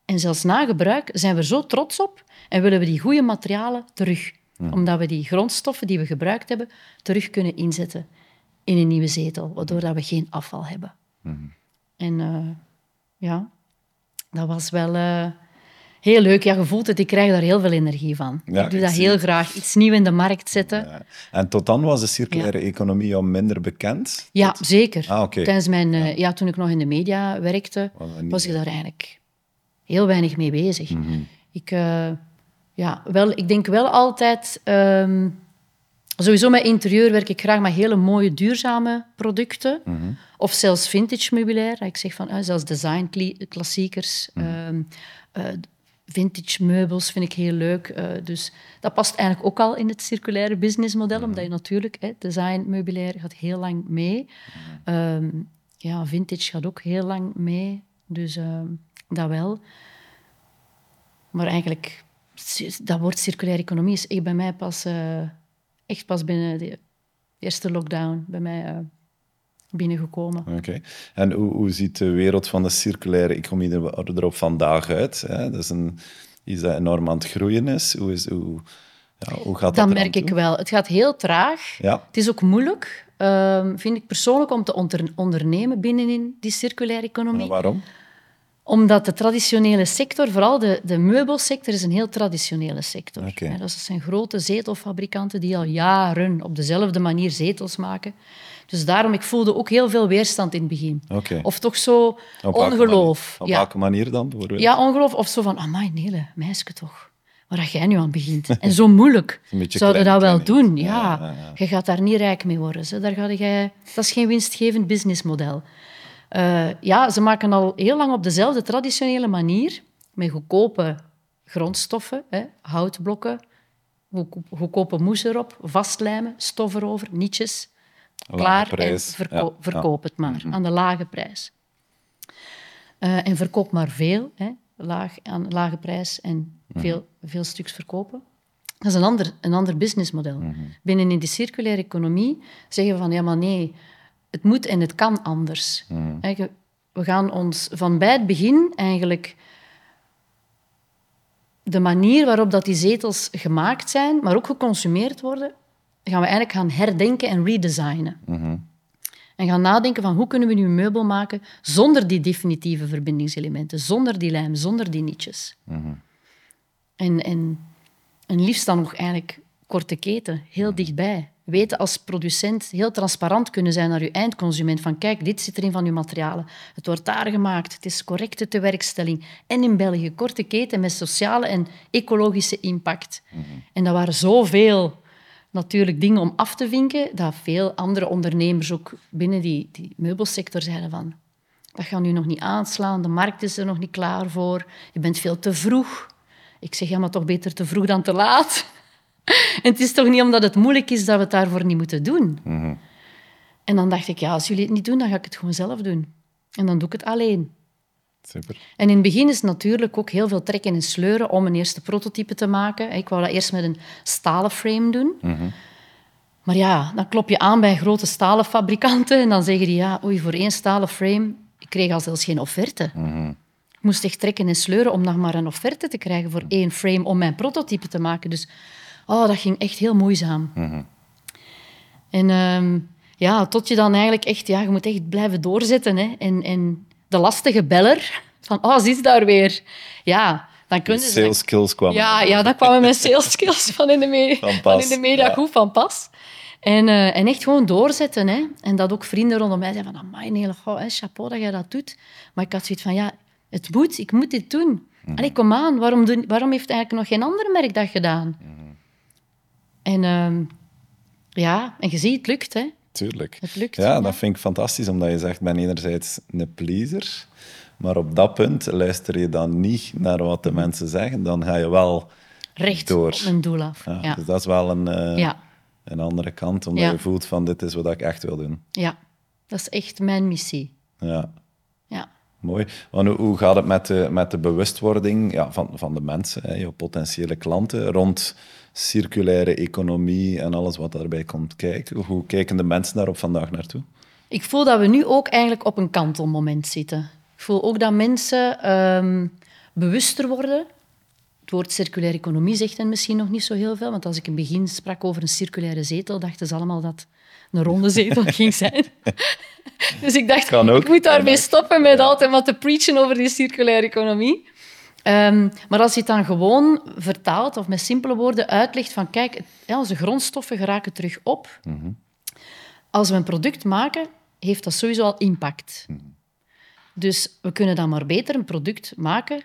en zelfs na gebruik zijn we er zo trots op en willen we die goede materialen terug. Omdat we die grondstoffen die we gebruikt hebben, terug kunnen inzetten in een nieuwe zetel, waardoor dat we geen afval hebben. En uh, ja, dat was wel uh, heel leuk. Ja, je voelt het, ik krijg daar heel veel energie van. ik doe dat heel graag. Iets nieuws in de markt zetten. Ja. En tot dan was de circulaire economie al minder bekend? Ja, zeker. Ah, okay. Tijdens mijn, uh, ja. toen ik nog in de media werkte, was ik daar eigenlijk heel weinig mee bezig. Mhm. ik, uh, ja, wel, ik denk wel altijd... Um, sowieso met interieur werk ik graag met hele mooie, duurzame producten. Mhm. Of zelfs vintage meubilair. Ik zeg van, uh, zelfs design klassiekers. Mm vintage meubels vind ik heel leuk. Dus dat past eigenlijk ook al in het circulaire businessmodel, omdat je natuurlijk, hè, design meubilair gaat heel lang mee. Um, ja, vintage gaat ook heel lang mee. Dus dat wel. Maar eigenlijk, dat woord circulaire economie is echt bij mij pas, uh, echt pas binnen de eerste lockdown bij mij uh, binnengekomen. Oké. En hoe, hoe, ziet de wereld van de circulaire economie er, er op vandaag uit? Hè? Dat is een, iets dat enorm aan het groeien is. Hoe, is, hoe, ja, hoe gaat dat Dat merk ik wel. Het gaat heel traag. Ja. Het is ook moeilijk, uh, vind ik persoonlijk, om te ondernemen binnenin die circulaire economie. waarom? Omdat de traditionele sector, vooral de, de meubelsector, is een heel traditionele sector. Ja, dat zijn grote zetelfabrikanten die al jaren op dezelfde manier zetels maken. Dus daarom, ik voelde ook heel veel weerstand in het begin. Of toch zo Op ongeloof. Op ja. welke manier dan, bijvoorbeeld? ja, ongeloof. Of zo van, amai, nee, meisje toch. Waar jij nu aan begint. En zo moeilijk. Een beetje Zou je klein, dat wel klein doen? Ja. Ja, ja, ja. Je gaat daar niet rijk mee worden. Zo. Daar ga jij... Dat is geen winstgevend businessmodel. Eh, ja, ze maken al heel lang op dezelfde traditionele manier, met goedkope grondstoffen, hè, houtblokken, goedko- goedkope moes erop, vastlijmen, stof erover, nietjes, Lage klaar prijs. en verko- Ja, ja. verkoop het maar aan de lage prijs. Eh, en verkoop maar veel, hè, laag, aan lage prijs en veel, veel stuks verkopen. Dat is een ander, een ander businessmodel. Binnen in die circulaire economie zeggen we van ja, maar nee, het moet en het kan anders. Je- We gaan ons van bij het begin eigenlijk de manier waarop dat die zetels gemaakt zijn, maar ook geconsumeerd worden, gaan we eigenlijk gaan herdenken en redesignen. En gaan nadenken van hoe kunnen we nu een meubel maken zonder die definitieve verbindingselementen, zonder die lijm, zonder die nietjes. En, en, en liefst dan nog eigenlijk korte keten, heel dichtbij. Weten als producent heel transparant kunnen zijn naar uw eindconsument van kijk, dit zit erin van uw materialen. Het wordt daar gemaakt, het is correcte tewerkstelling. En in België, korte keten met sociale en ecologische impact. En dat waren zoveel natuurlijk dingen om af te vinken, dat veel andere ondernemers ook binnen die, die meubelsector zeiden van dat gaat nu nog niet aanslaan, de markt is er nog niet klaar voor, je bent veel te vroeg. Ik zeg, ja, maar toch beter te vroeg dan te laat. En het is toch niet omdat het moeilijk is dat we het daarvoor niet moeten doen. En dan dacht ik, ja, als jullie het niet doen, dan ga ik het gewoon zelf doen. En dan doe ik het alleen. Super. En in het begin is het natuurlijk ook heel veel trekken en sleuren om een eerste prototype te maken. Ik wou dat eerst met een stalen frame doen. Maar ja, dan klop je aan bij grote stalen fabrikanten en dan zeggen die, ja, oei, voor één stalen frame, ik kreeg al zelfs geen offerte. Ik moest echt trekken en sleuren om nog maar een offerte te krijgen voor één frame om mijn prototype te maken. Dus oh, dat ging echt heel moeizaam. En ehm, ja, tot je dan eigenlijk echt, ja, je moet echt blijven doorzetten. Hè. En, en de lastige beller, van, oh, ze is daar weer. Ja, dan kunnen ze... Sales skills kwamen. Ja, ja, dat kwamen mijn sales skills van in de, me- Van van pas, in de media ja. goed van pas. En, eh, en echt gewoon doorzetten. Hè. En dat ook vrienden rondom mij zeiden van, amai, nee, goh, hè, chapeau dat jij dat doet. Maar ik had zoiets van, ja, het moet, ik moet dit doen. Mhm. Allee, kom aan, waarom, doen, waarom heeft eigenlijk nog geen ander merk dat gedaan? Mhm. En ehm, ja, en je ziet, het lukt, hè. Tuurlijk. Het lukt, Ja, ja. dat vind ik fantastisch, omdat je zegt, ik ben enerzijds een pleaser, maar op dat punt luister je dan niet naar wat de mensen zeggen, dan ga je wel Recht door. op mijn doel af. Ja, Ja, Dus dat is wel een, eh, ja. een andere kant, omdat je voelt van dit is wat ik echt wil doen. ja. dat is echt mijn missie. Ja, Ja. mooi. Want hoe gaat het met de, met de bewustwording ja, van, van de mensen, hè, je potentiële klanten, rond circulaire economie en alles wat daarbij komt kijken? Hoe kijken de mensen daarop vandaag naartoe? Ik voel dat we nu ook eigenlijk op een kantelmoment zitten. Ik voel ook dat mensen ehm, bewuster worden. Het woord circulaire economie zegt hen misschien nog niet zo heel veel, want als ik in het begin sprak over een circulaire zetel, dachten ze allemaal dat het een ronde zetel ging zijn. dus ik dacht, ik moet daarmee stoppen met altijd wat te preachen over die circulaire economie. Ehm, maar als je het dan gewoon vertaalt of met simpele woorden uitlegt van kijk, ja, onze grondstoffen geraken terug op. Als we een product maken, heeft dat sowieso al impact. Dus we kunnen dan maar beter een product maken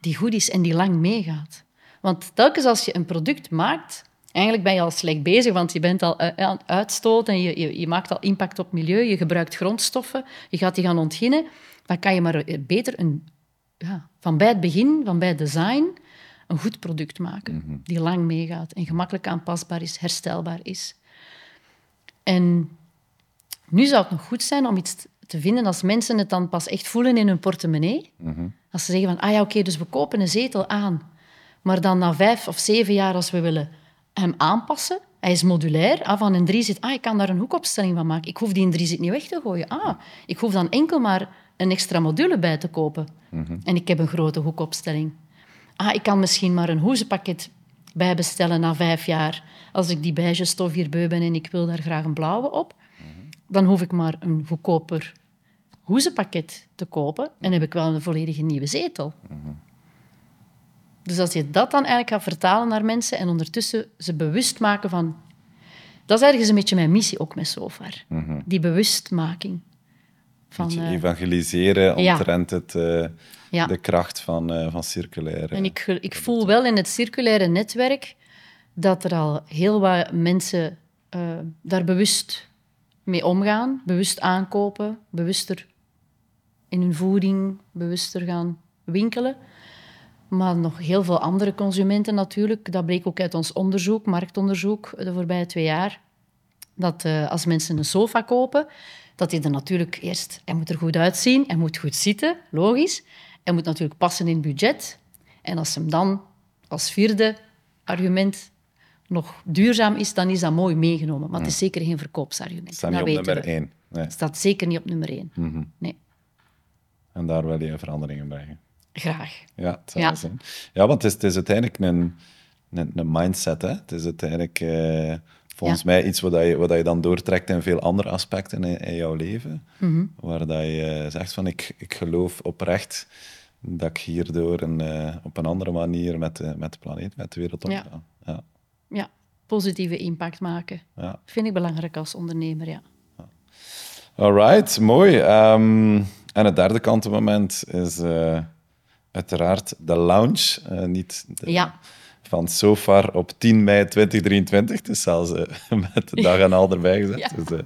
die goed is en die lang meegaat. Want telkens als je een product maakt, eigenlijk ben je al slecht bezig, want je bent al eh, aan het uitstoten en je, je, je maakt al impact op het milieu, je gebruikt grondstoffen, je gaat die gaan ontginnen, dan kan je maar eh, beter een, ja, van bij het begin, van bij het design, een goed product maken, die lang meegaat en gemakkelijk aanpasbaar is, herstelbaar is. En nu zou het nog goed zijn om iets te vinden als mensen het dan pas echt voelen in hun portemonnee. Als ze zeggen van, ah ja, oké, dus we kopen een zetel aan. Maar dan na vijf of zeven jaar, als we willen hem aanpassen, hij is modulair, ah, van een drie zit, ah, ik kan daar een hoekopstelling van maken. Ik hoef die een drie zit niet weg te gooien. Ah, ik hoef dan enkel maar een extra module bij te kopen. En ik heb een grote hoekopstelling. Ah, ik kan misschien maar een hoezenpakket bijbestellen na vijf jaar. Als ik die beige stof hier beu ben en ik wil daar graag een blauwe op, dan hoef ik maar een goedkoper hoezenpakket te kopen en heb ik wel een volledige nieuwe zetel. Dus als je dat dan eigenlijk gaat vertalen naar mensen en ondertussen ze bewust maken van... Dat is ergens een beetje mijn missie ook met Sofar. Die bewustmaking. Van, Beetje eh, evangeliseren ja. omtrent het, eh, ja. de kracht van, eh van circulaire. En ik, ik voel wel in het circulaire netwerk dat er al heel wat mensen daar bewust mee omgaan, bewust aankopen, bewuster in hun voeding, bewuster gaan winkelen. Maar nog heel veel andere consumenten natuurlijk. Dat bleek ook uit ons onderzoek, marktonderzoek, de voorbije twee jaar. Dat als mensen een sofa kopen, dat die er natuurlijk eerst... Hij moet er goed uitzien, hij moet goed zitten, logisch. Hij moet natuurlijk passen in het budget. En als hem dan als vierde argument nog duurzaam is, dan is dat mooi meegenomen. Maar het is zeker geen verkoopsargument. staat niet op nummer we. één. Nee. Het staat zeker niet op nummer één. Nee, En daar wil je veranderingen brengen. graag. Ja, het zou Ja. zijn. Ja, want het is, het is uiteindelijk een, een, een mindset. Hè? Het is uiteindelijk eh, volgens Ja. mij iets wat je, wat je dan doortrekt in veel andere aspecten in, in jouw leven. Mhm. Waar dat je eh, zegt van ik, ik geloof oprecht dat ik hierdoor een, eh, op een andere manier met de, met de planeet, met de wereld Ja. omga. Ja. Ja, positieve impact maken. Ja. Vind ik belangrijk als ondernemer, ja. Alright, mooi. Ehm, en het derde kantenmoment is eh, uiteraard de launch. eh, niet de- Ja. Van Sofar op 10 mei 2023. Dus zelfs eh, met de dag en al erbij gezet. Ja. Dus, eh,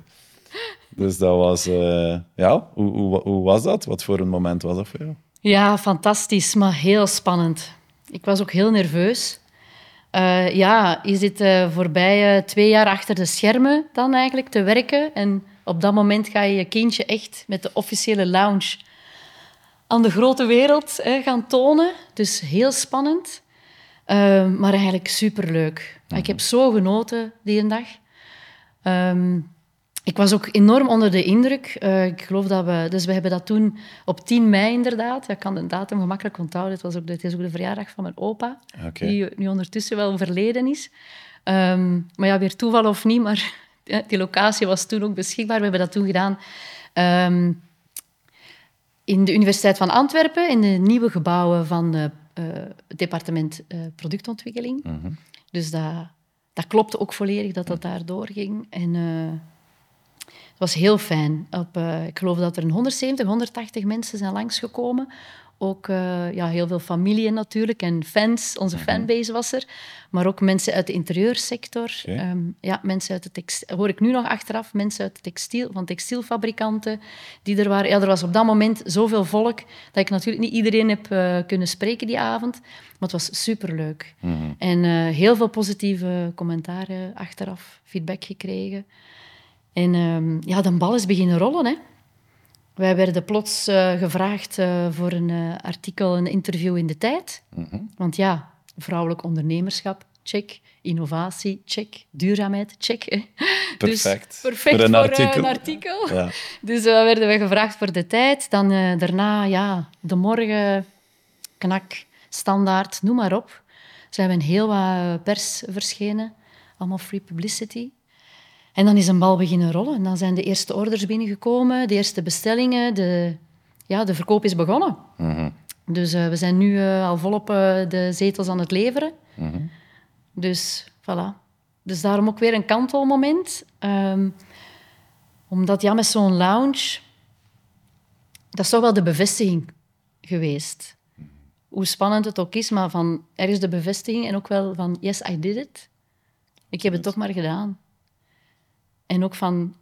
dus dat was... eh, ja, hoe, hoe, hoe was dat? Wat voor een moment was dat voor jou? Ja, fantastisch, maar heel spannend. Ik was ook heel nerveus. Ja, je zit voorbij twee jaar achter de schermen dan eigenlijk te werken. En op dat moment ga je je kindje echt met de officiële lounge aan de grote wereld hè, gaan tonen. Dus heel spannend, Eh, maar eigenlijk superleuk. Ik heb zo genoten die dag. Ehm, ik was ook enorm onder de indruk. Eh, ik geloof dat we... Dus we hebben dat toen op 10 mei inderdaad. Ik kan de datum gemakkelijk onthouden. Het, was ook de, het is ook de verjaardag van mijn opa, die nu ondertussen wel overleden is. Ehm, maar ja, weer toeval of niet, maar die locatie was toen ook beschikbaar. We hebben dat toen gedaan ehm, in de Universiteit van Antwerpen, in de nieuwe gebouwen van eh, het departement eh, productontwikkeling. Dus dat, dat klopte ook volledig dat dat daar doorging. En eh, het was heel fijn. Op, eh, ik geloof dat er een 170, 180 mensen zijn langsgekomen. Ook eh, ja, heel veel familie natuurlijk en fans. Onze fanbase was er. Maar ook mensen uit de interieurssector. Oké. Ehm, ja, mensen uit de textiel... Hoor ik nu nog achteraf. Mensen uit de textiel, van textielfabrikanten die er waren. Ja, er was op dat moment zoveel volk dat ik natuurlijk niet iedereen heb eh, kunnen spreken die avond. Maar het was superleuk. En eh, heel veel positieve commentaren achteraf, feedback gekregen. En ehm, ja, de bal is beginnen rollen, hè. Wij werden plots eh, gevraagd eh, voor een eh, artikel, een interview in de tijd. Want ja, vrouwelijk ondernemerschap, check. Innovatie, check. Duurzaamheid, check. hè. Perfect. Dus perfect Voor een artikel. een artikel. Ja. Dus werden we gevraagd voor de tijd. Dan daarna, ja, de morgen, knak, standaard, noem maar op. Zijn we in heel wat pers verschenen. Allemaal free publicity. En dan is een bal beginnen rollen. En dan zijn de eerste orders binnengekomen, de eerste bestellingen. De, ja, de verkoop is begonnen. Dus eh, we zijn nu eh, al volop eh, de zetels aan het leveren. Dus voilà. Dus daarom ook weer een kantelmoment. Ehm, omdat ja, met zo'n lounge... Dat is toch wel de bevestiging geweest. Hoe spannend het ook is, maar van ergens de bevestiging en ook wel van yes, I did it. Ik heb het toch maar gedaan. En ook van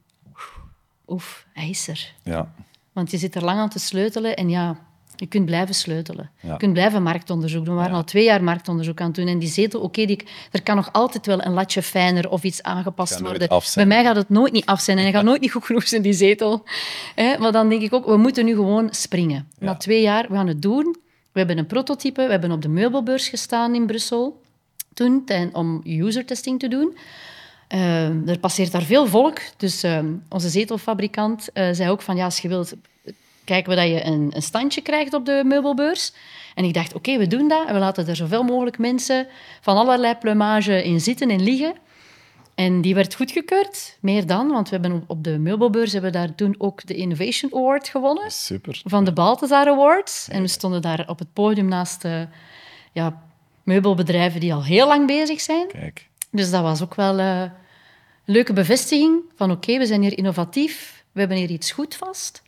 oef, hij is er. Ja. Want je zit er lang aan te sleutelen en ja, je kunt blijven sleutelen. Ja. Je kunt blijven marktonderzoek doen. We waren Ja. al twee jaar marktonderzoek aan het doen. En die zetel, oké, die, er kan nog altijd wel een latje fijner of iets aangepast worden. Bij mij gaat het nooit niet af zijn en hij gaat nooit niet goed genoeg zijn, die zetel. Hè, maar dan denk ik ook, we moeten nu gewoon springen. Na twee jaar, we gaan het doen. We hebben een prototype, we hebben op de meubelbeurs gestaan in Brussel toen, ten- om user testing te doen. Eh, er passeert daar veel volk. Dus eh, onze zetelfabrikant eh, zei ook van, ja, als je wilt, kijken we dat je een, een standje krijgt op de meubelbeurs. En ik dacht, oké, we doen dat. En we laten er zoveel mogelijk mensen van allerlei plumage in zitten en liggen. En die werd goedgekeurd, meer dan, want we hebben op de meubelbeurs hebben we daar toen ook de Innovation Award gewonnen Super. van de Balthazar Awards. En we stonden daar op het podium naast uh, ja, meubelbedrijven die al heel lang bezig zijn. Kijk. Dus dat was ook wel uh, een leuke bevestiging van oké, we zijn hier innovatief, we hebben hier iets goed vast.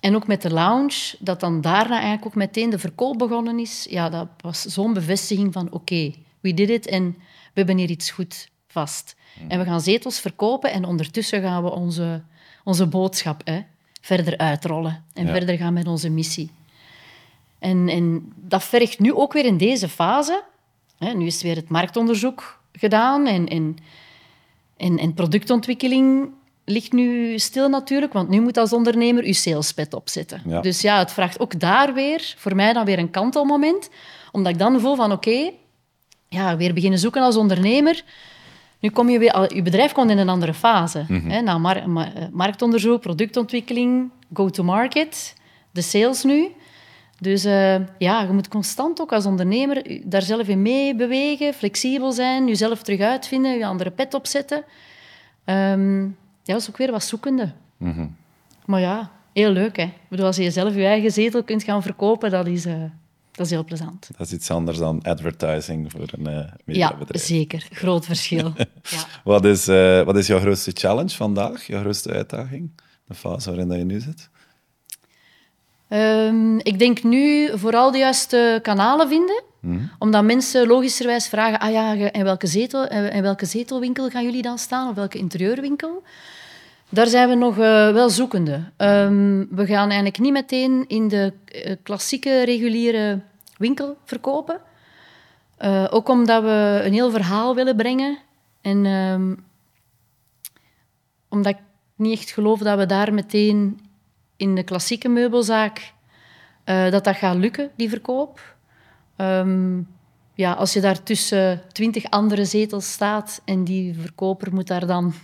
En ook met de lounge, dat dan daarna eigenlijk ook meteen de verkoop begonnen is. Ja, dat was zo'n bevestiging van oké, we did it en we hebben hier iets goed vast. En we gaan zetels verkopen en ondertussen gaan we onze, onze boodschap hè, verder uitrollen en Ja. verder gaan met onze missie. En, en dat vergt nu ook weer in deze fase. Hè, nu is weer het marktonderzoek gedaan en, en, en, en productontwikkeling ligt nu stil natuurlijk, want nu moet als ondernemer je salespad opzetten. Ja. Dus ja, het vraagt ook daar weer, voor mij dan weer een kantelmoment, omdat ik dan voel van oké, ja, weer beginnen zoeken als ondernemer. Nu kom je weer, al- je bedrijf komt in een andere fase. hè, na mar- ma- eh, marktonderzoek, productontwikkeling, go-to-market, de sales nu. Dus eh, ja, je moet constant ook als ondernemer daar zelf in mee bewegen, flexibel zijn, jezelf terug uitvinden, je andere pet opzetten. Ehm, ja, dat is ook weer wat zoekende. Mhm. Maar ja, heel leuk. Hè? Ik bedoel, als je zelf je eigen zetel kunt gaan verkopen, dat is, eh, dat is heel plezant. Dat is iets anders dan advertising voor een Ja, mediabedrijf. zeker. Groot verschil. ja. Wat is, wat is jouw grootste challenge vandaag? Jouw grootste uitdaging? De fase waarin dat je nu zit? Ehm, ik denk nu vooral de juiste kanalen vinden. Omdat mensen logischerwijs vragen, ah ja, in welke, zetel, eh, in welke zetelwinkel gaan jullie dan staan? Of welke interieurwinkel? Daar zijn we nog eh, wel zoekende. Ehm, we gaan eigenlijk niet meteen in de eh, klassieke, reguliere winkel verkopen. Eh, ook omdat we een heel verhaal willen brengen. En ehm, omdat ik niet echt geloof dat we daar meteen in de klassieke meubelzaak eh, dat dat gaat lukken, die verkoop. Ehm, ja, als je daar tussen twintig andere zetels staat en die verkoper moet daar dan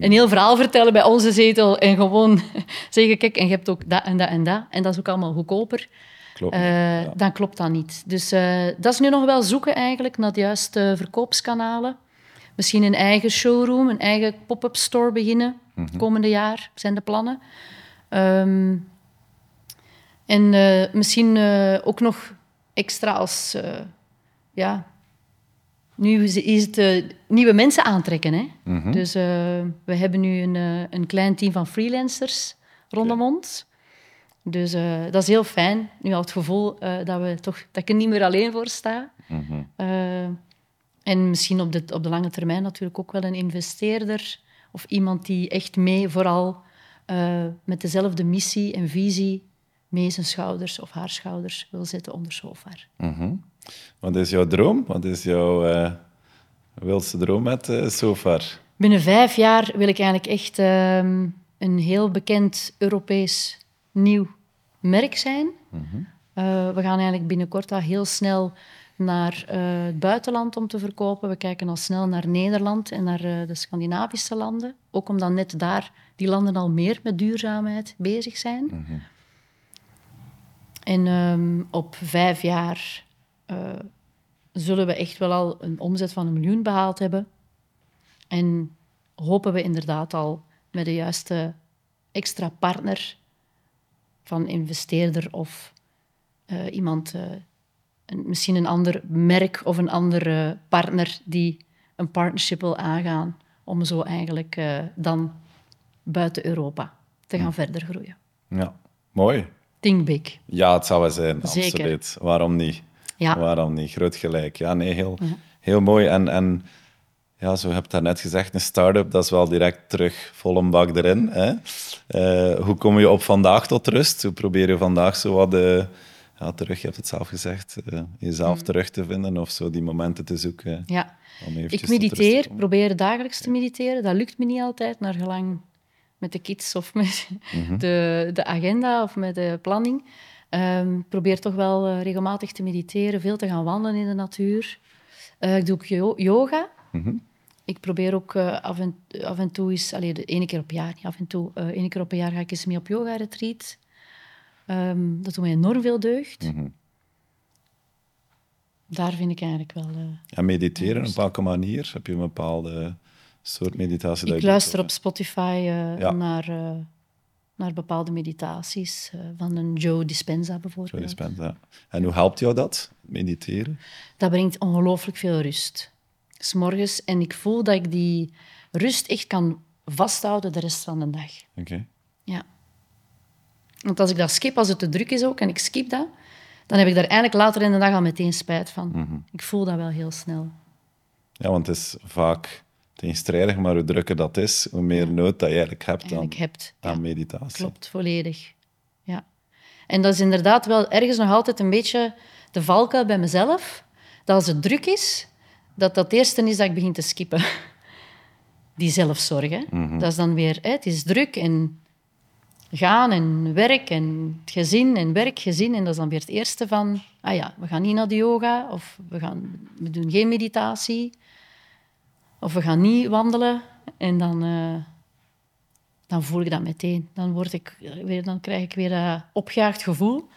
een heel verhaal vertellen bij onze zetel en gewoon zeggen, kijk, en je hebt ook dat en dat en dat, en dat is ook allemaal goedkoper, Klopt. eh, Ja. dan klopt dat niet. Dus eh, dat is nu nog wel zoeken eigenlijk naar de juiste verkoopskanalen. Misschien een eigen showroom, een eigen pop-up store beginnen. Komende jaar zijn de plannen. Ehm, en eh, misschien eh, ook nog extra als... eh, ja, nu is het nieuwe mensen aantrekken. Hè? Dus eh, we hebben nu een, een klein team van freelancers rondom ons. Dus dat is heel fijn. Nu al het gevoel dat, we toch, dat ik er niet meer alleen voor sta. Mhm. En misschien op de, op de lange termijn natuurlijk ook wel een investeerder of iemand die echt mee vooral eh, met dezelfde missie en visie mee zijn schouders of haar schouders wil zetten onder Sofar. Mhm. Wat is jouw droom? Wat is jouw eh, wildste droom met eh Sofar? Binnen vijf jaar wil ik eigenlijk echt ehm, een heel bekend Europees nieuw merk zijn. Eh, we gaan eigenlijk binnenkort al heel snel naar het buitenland om te verkopen. We kijken al snel naar Nederland en naar de Scandinavische landen. Ook omdat net daar die landen al meer met duurzaamheid bezig zijn. En ehm, op vijf jaar eh, zullen we echt wel al een omzet van een miljoen behaald hebben. En hopen we inderdaad al met de juiste extra partner van investeerder of eh, iemand, eh, een, misschien een ander merk of een andere partner die een partnership wil aangaan om zo eigenlijk eh, dan buiten Europa te gaan verder groeien. Ja, mooi. Think big. Ja, het zou wel zijn, Zeker. absoluut. Waarom niet? Ja. Waarom niet? Groot gelijk. Ja, nee, heel, heel mooi. En, en ja, zo heb je net gezegd, een start-up, dat is wel direct terug vol een bak erin. Hè? Eh, hoe kom je op vandaag tot rust? Hoe probeer je vandaag zo wat eh, ja, terug, je hebt het zelf gezegd, eh, jezelf terug te vinden of zo die momenten te zoeken? Ja. Ik mediteer, probeer dagelijks te mediteren. Dat lukt me niet altijd, naar gelang met de kids of met de, de agenda of met de planning. Ik probeer toch wel eh, regelmatig te mediteren, veel te gaan wandelen in de natuur. Eh, ik doe ook yo- yoga. Mhm. Ik probeer ook eh, af, en, af en toe eens, allee, de ene keer op jaar, niet af en toe, ene keer op een jaar ga ik eens mee op yoga-retreat. Ehm, dat doet mij enorm veel deugd. Mhm. Daar vind ik eigenlijk wel... En mediteren, op welke manier? Heb je een bepaalde soort meditatie? Ik doet, luister op Spotify eh, Ja. naar, eh, naar bepaalde meditaties eh, van een Joe Dispenza Joe bijvoorbeeld. Dispenza, ja. En hoe helpt jou dat, mediteren? Dat brengt ongelooflijk veel rust. 's morgens en ik voel dat ik die rust echt kan vasthouden de rest van de dag. Oké. Ja. Want als ik dat skip, als het te druk is ook, en ik skip dat, dan heb ik daar eigenlijk later in de dag al meteen spijt van. Mhm. Ik voel dat wel heel snel. Ja, want het is vaak tegenstrijdig, maar hoe drukker dat is, hoe meer nood dat je eigenlijk hebt Eigenlijk aan, hebt. aan Ja, meditatie. klopt, volledig. Ja. En dat is inderdaad wel ergens nog altijd een beetje de valkuil bij mezelf, dat als het druk is, dat dat het eerste is dat ik begin te skippen. Die zelfzorg. Hè. Dat is dan weer, hè, het is druk en gaan en werk en het gezin en werk, gezin. En dat is dan weer het eerste van, ah ja, we gaan niet naar de yoga of we, gaan, we doen geen meditatie of we gaan niet wandelen. En dan, eh, dan voel ik dat meteen. Dan, word ik, weer, dan krijg ik weer dat opgejaagd gevoel.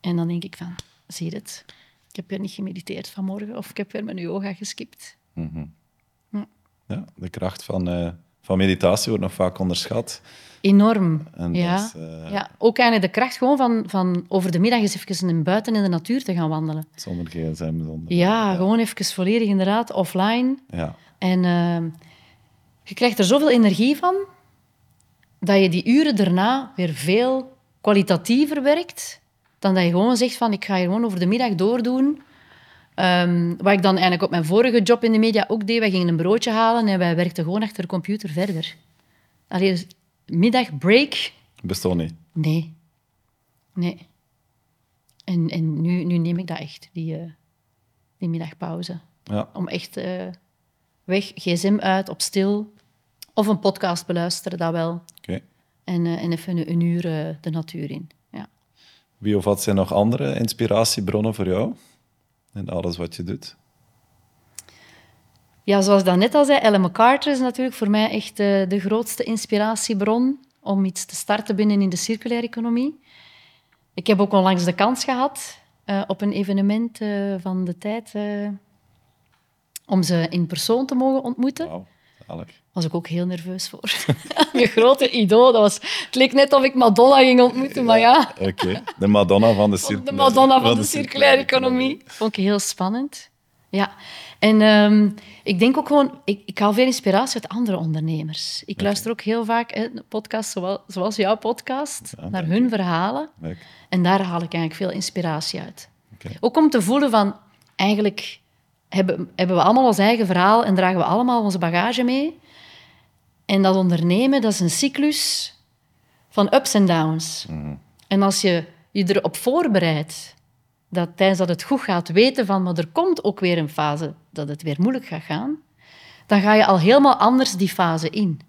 En dan denk ik van, zie je het? Ik heb weer niet gemediteerd vanmorgen of ik heb weer mijn yoga geskipt. Ja, de kracht van, eh, van meditatie wordt nog vaak onderschat. Enorm. En ja. eh, ja. Ook eigenlijk de kracht gewoon van, van over de middag eens even in buiten in de natuur te gaan wandelen. Zonder gsm, zonder... Ja, gewoon even volledig inderdaad offline. Ja, En eh, je krijgt er zoveel energie van dat je die uren daarna weer veel kwalitatiever werkt dan dat je gewoon zegt van ik ga hier gewoon over de middag doordoen. Ehm, wat ik dan eigenlijk op mijn vorige job in de media ook deed. Wij gingen een broodje halen en wij werkten gewoon achter de computer verder. Allee, dus middagbreak, bestond niet. nee. Nee. En, en nu, nu neem ik dat echt, die, eh, die middagpauze Ja, om echt eh, weg, gsm uit, op stil. Of een podcast beluisteren, dat wel. En, eh, en even een, een uur eh, de natuur in. Ja. Wie of wat zijn nog andere inspiratiebronnen voor jou? In alles wat je doet? ja, zoals ik dat net al zei, Ellen MacArthur is natuurlijk voor mij echt eh, de grootste inspiratiebron om iets te starten binnen in de circulaire economie. Ik heb ook onlangs de kans gehad eh, op een evenement van de tijd om ze in persoon te mogen ontmoeten. Wauw, zalig. was ik ook heel nerveus voor. Mijn grote idool. Dat was, het leek net of ik Madonna ging ontmoeten, maar ja. Oké, de Madonna van de De circulaire Madonna van de circulaire economie. Vond ik heel spannend. Ja. En ehm, ik denk ook gewoon... Ik, ik haal veel inspiratie uit andere ondernemers. Ik luister ook heel vaak hè, podcasts zoals, zoals jouw podcast, Ja, naar hun verhalen. Leuk. En daar haal ik eigenlijk veel inspiratie uit. Ook om te voelen van... Eigenlijk hebben, hebben we allemaal ons eigen verhaal en dragen we allemaal onze bagage mee. En dat ondernemen, dat is een cyclus van ups en downs. En als je je erop voorbereidt dat tijdens dat het goed gaat weten van, maar er komt ook weer een fase dat het weer moeilijk gaat gaan, dan ga je al helemaal anders die fase in.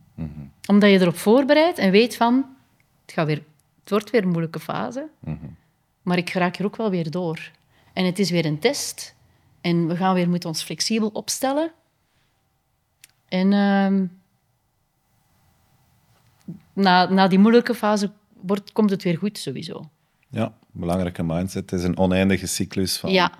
Omdat je erop voorbereidt en weet van, het, gaat weer, het wordt weer een moeilijke fase, maar ik raak er ook wel weer door. En het is weer een test en we gaan weer moeten ons flexibel opstellen. En ehm, na, na die moeilijke fase wordt, komt het weer goed, sowieso. Ja, belangrijke mindset. Het is een oneindige cyclus van Ja,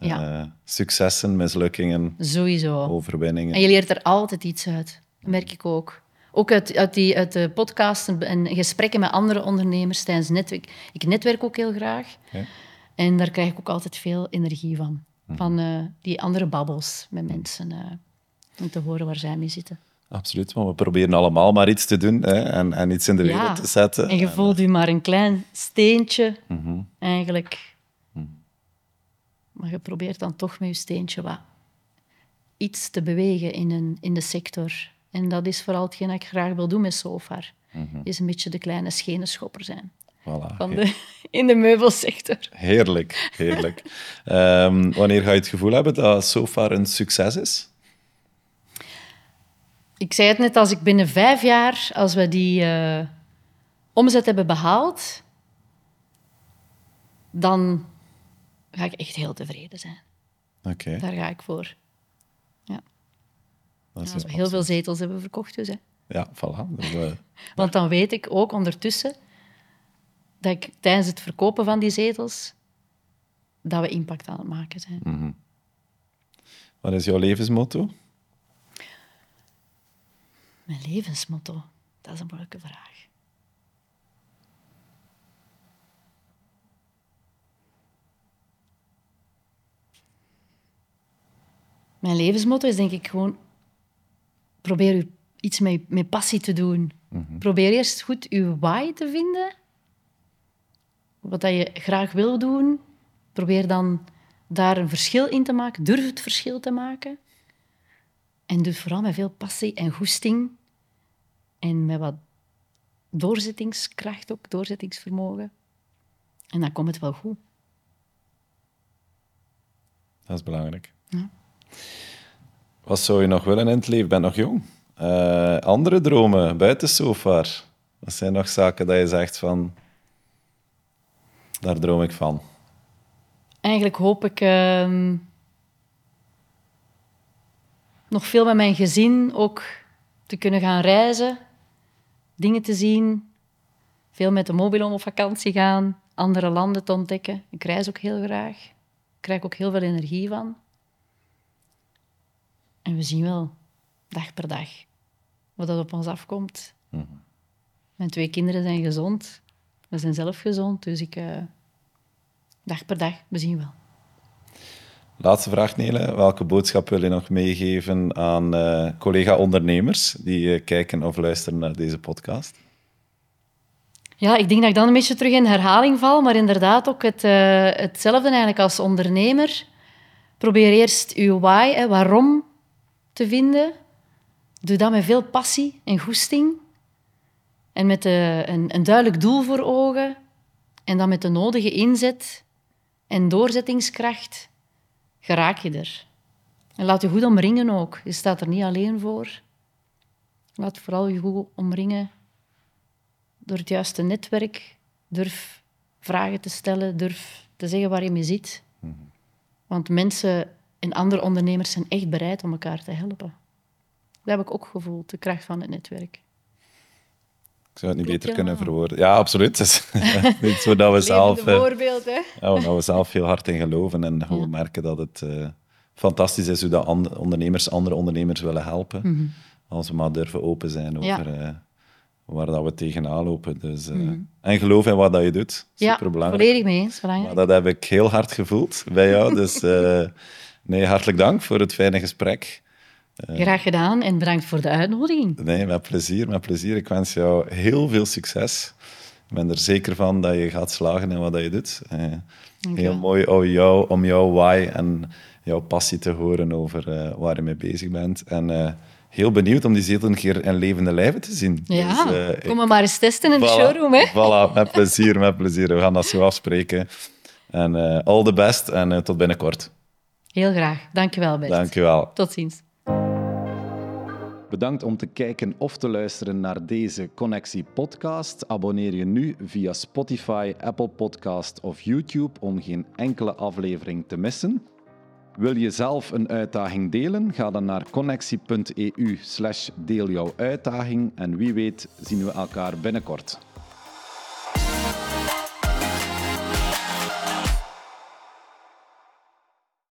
ja eh, successen, mislukkingen, sowieso. overwinningen. En je leert er altijd iets uit. Merk ik ook. Ook uit, uit, die, uit de podcast en, en gesprekken met andere ondernemers tijdens netwerk. Ik netwerk ook heel graag. En daar krijg ik ook altijd veel energie van. Van eh, die andere babbels met mensen. eh, om te horen waar zij mee zitten. Absoluut, want we proberen allemaal maar iets te doen hè, en, en iets in de wereld Ja. te zetten. En je voelt je maar een klein steentje, eigenlijk. Maar je probeert dan toch met je steentje wat iets te bewegen in, een, in de sector. En dat is vooral hetgeen dat ik graag wil doen met Sofar. Is een beetje de kleine schenenschopper zijn Voilà, van he- de, in de meubelsector. Heerlijk, heerlijk. Ehm, wanneer ga je het gevoel hebben dat Sofar een succes is? Ik zei het net, als ik binnen vijf jaar, als we die eh, omzet hebben behaald, dan ga ik echt heel tevreden zijn. Oké, Daar ga ik voor. Ja. dat is Als we heel heel veel zetels hebben verkocht dus. Hè. Ja, voilà. Dus, Want dan weet ik ook ondertussen dat ik tijdens het verkopen van die zetels dat we impact aan het maken zijn. wat is jouw levensmotto? Mijn levensmotto, dat is een moeilijke vraag. Mijn levensmotto is denk ik gewoon... Probeer iets met, met passie te doen. Probeer eerst goed je why te vinden. Wat dat je graag wil doen. Probeer dan daar een verschil in te maken. Durf het verschil te maken. En doe vooral met veel passie en goesting. En met wat doorzettingskracht ook, doorzettingsvermogen. En dan komt het wel goed. Dat is belangrijk. Ja. Wat zou je nog willen in het leven? Je bent nog jong. Eh, andere dromen buiten Sofar? Wat zijn nog zaken dat je zegt van... Daar droom ik van. Eigenlijk hoop ik ehm, nog veel met mijn gezin ook te kunnen gaan reizen, dingen te zien, veel met de mobilom op vakantie gaan, andere landen te ontdekken. Ik reis ook heel graag. Ik krijg ook heel veel energie van. En we zien wel, dag per dag, wat er op ons afkomt. Mijn twee kinderen zijn gezond. We zijn zelf gezond, dus ik... eh, dag per dag, we zien wel. Laatste vraag, Nele. Welke boodschap wil je nog meegeven aan eh, collega-ondernemers die eh, kijken of luisteren naar deze podcast? Ja, ik denk dat ik dan een beetje terug in herhaling val, maar inderdaad ook het, hetzelfde eigenlijk als ondernemer. Probeer eerst je why, hè, waarom, te vinden. Doe dat met veel passie en goesting. En met de, een, een duidelijk doel voor ogen. En dan met de nodige inzet en doorzettingskracht geraak je er. En laat je goed omringen ook. Je staat er niet alleen voor. Laat vooral je goed omringen door het juiste netwerk. Durf vragen te stellen, durf te zeggen waar je mee zit. Want mensen en andere ondernemers zijn echt bereid om elkaar te helpen. Dat heb ik ook gevoeld, de kracht van het netwerk. Ik zou het niet Klopt beter kunnen helemaal. verwoorden. Ja, absoluut. Het is iets waar we zelf, eh, voorbeeld, hè? ja, waar we zelf heel hard in geloven en gewoon merken dat het eh, fantastisch is hoe dat and- ondernemers andere ondernemers willen helpen. Als we maar durven open zijn Ja. over eh, waar dat we tegenaan lopen. Dus, eh, En geloof in wat dat je doet. Ja, Superbelangrijk. volledig mee eens. Belangrijk. Maar dat heb ik heel hard gevoeld bij jou. Dus nee, hartelijk dank voor het fijne gesprek. Graag gedaan en bedankt voor de uitnodiging. Nee, met plezier, met plezier. Ik wens jou heel veel succes. Ik ben er zeker van dat je gaat slagen in wat dat je doet. Eh, heel Dankjewel. mooi om, jou, om jouw why en jouw passie te horen over eh, waar je mee bezig bent. En eh, heel benieuwd om die zetel een keer in levende lijven te zien. Ja, Dus, eh, kom maar maar eens testen in de showroom. Hè? Voilà, met plezier, met plezier. We gaan dat zo afspreken. En eh, all the best en eh, tot binnenkort. Heel graag. Dankjewel, Bert. Dank je wel. Tot ziens. Bedankt om te kijken of te luisteren naar deze Connectie podcast. Abonneer je nu via Spotify, Apple Podcast of YouTube om geen enkele aflevering te missen. Wil je zelf een uitdaging delen? Ga dan naar connectie.eu slash deel jouw uitdaging en wie weet zien we elkaar binnenkort.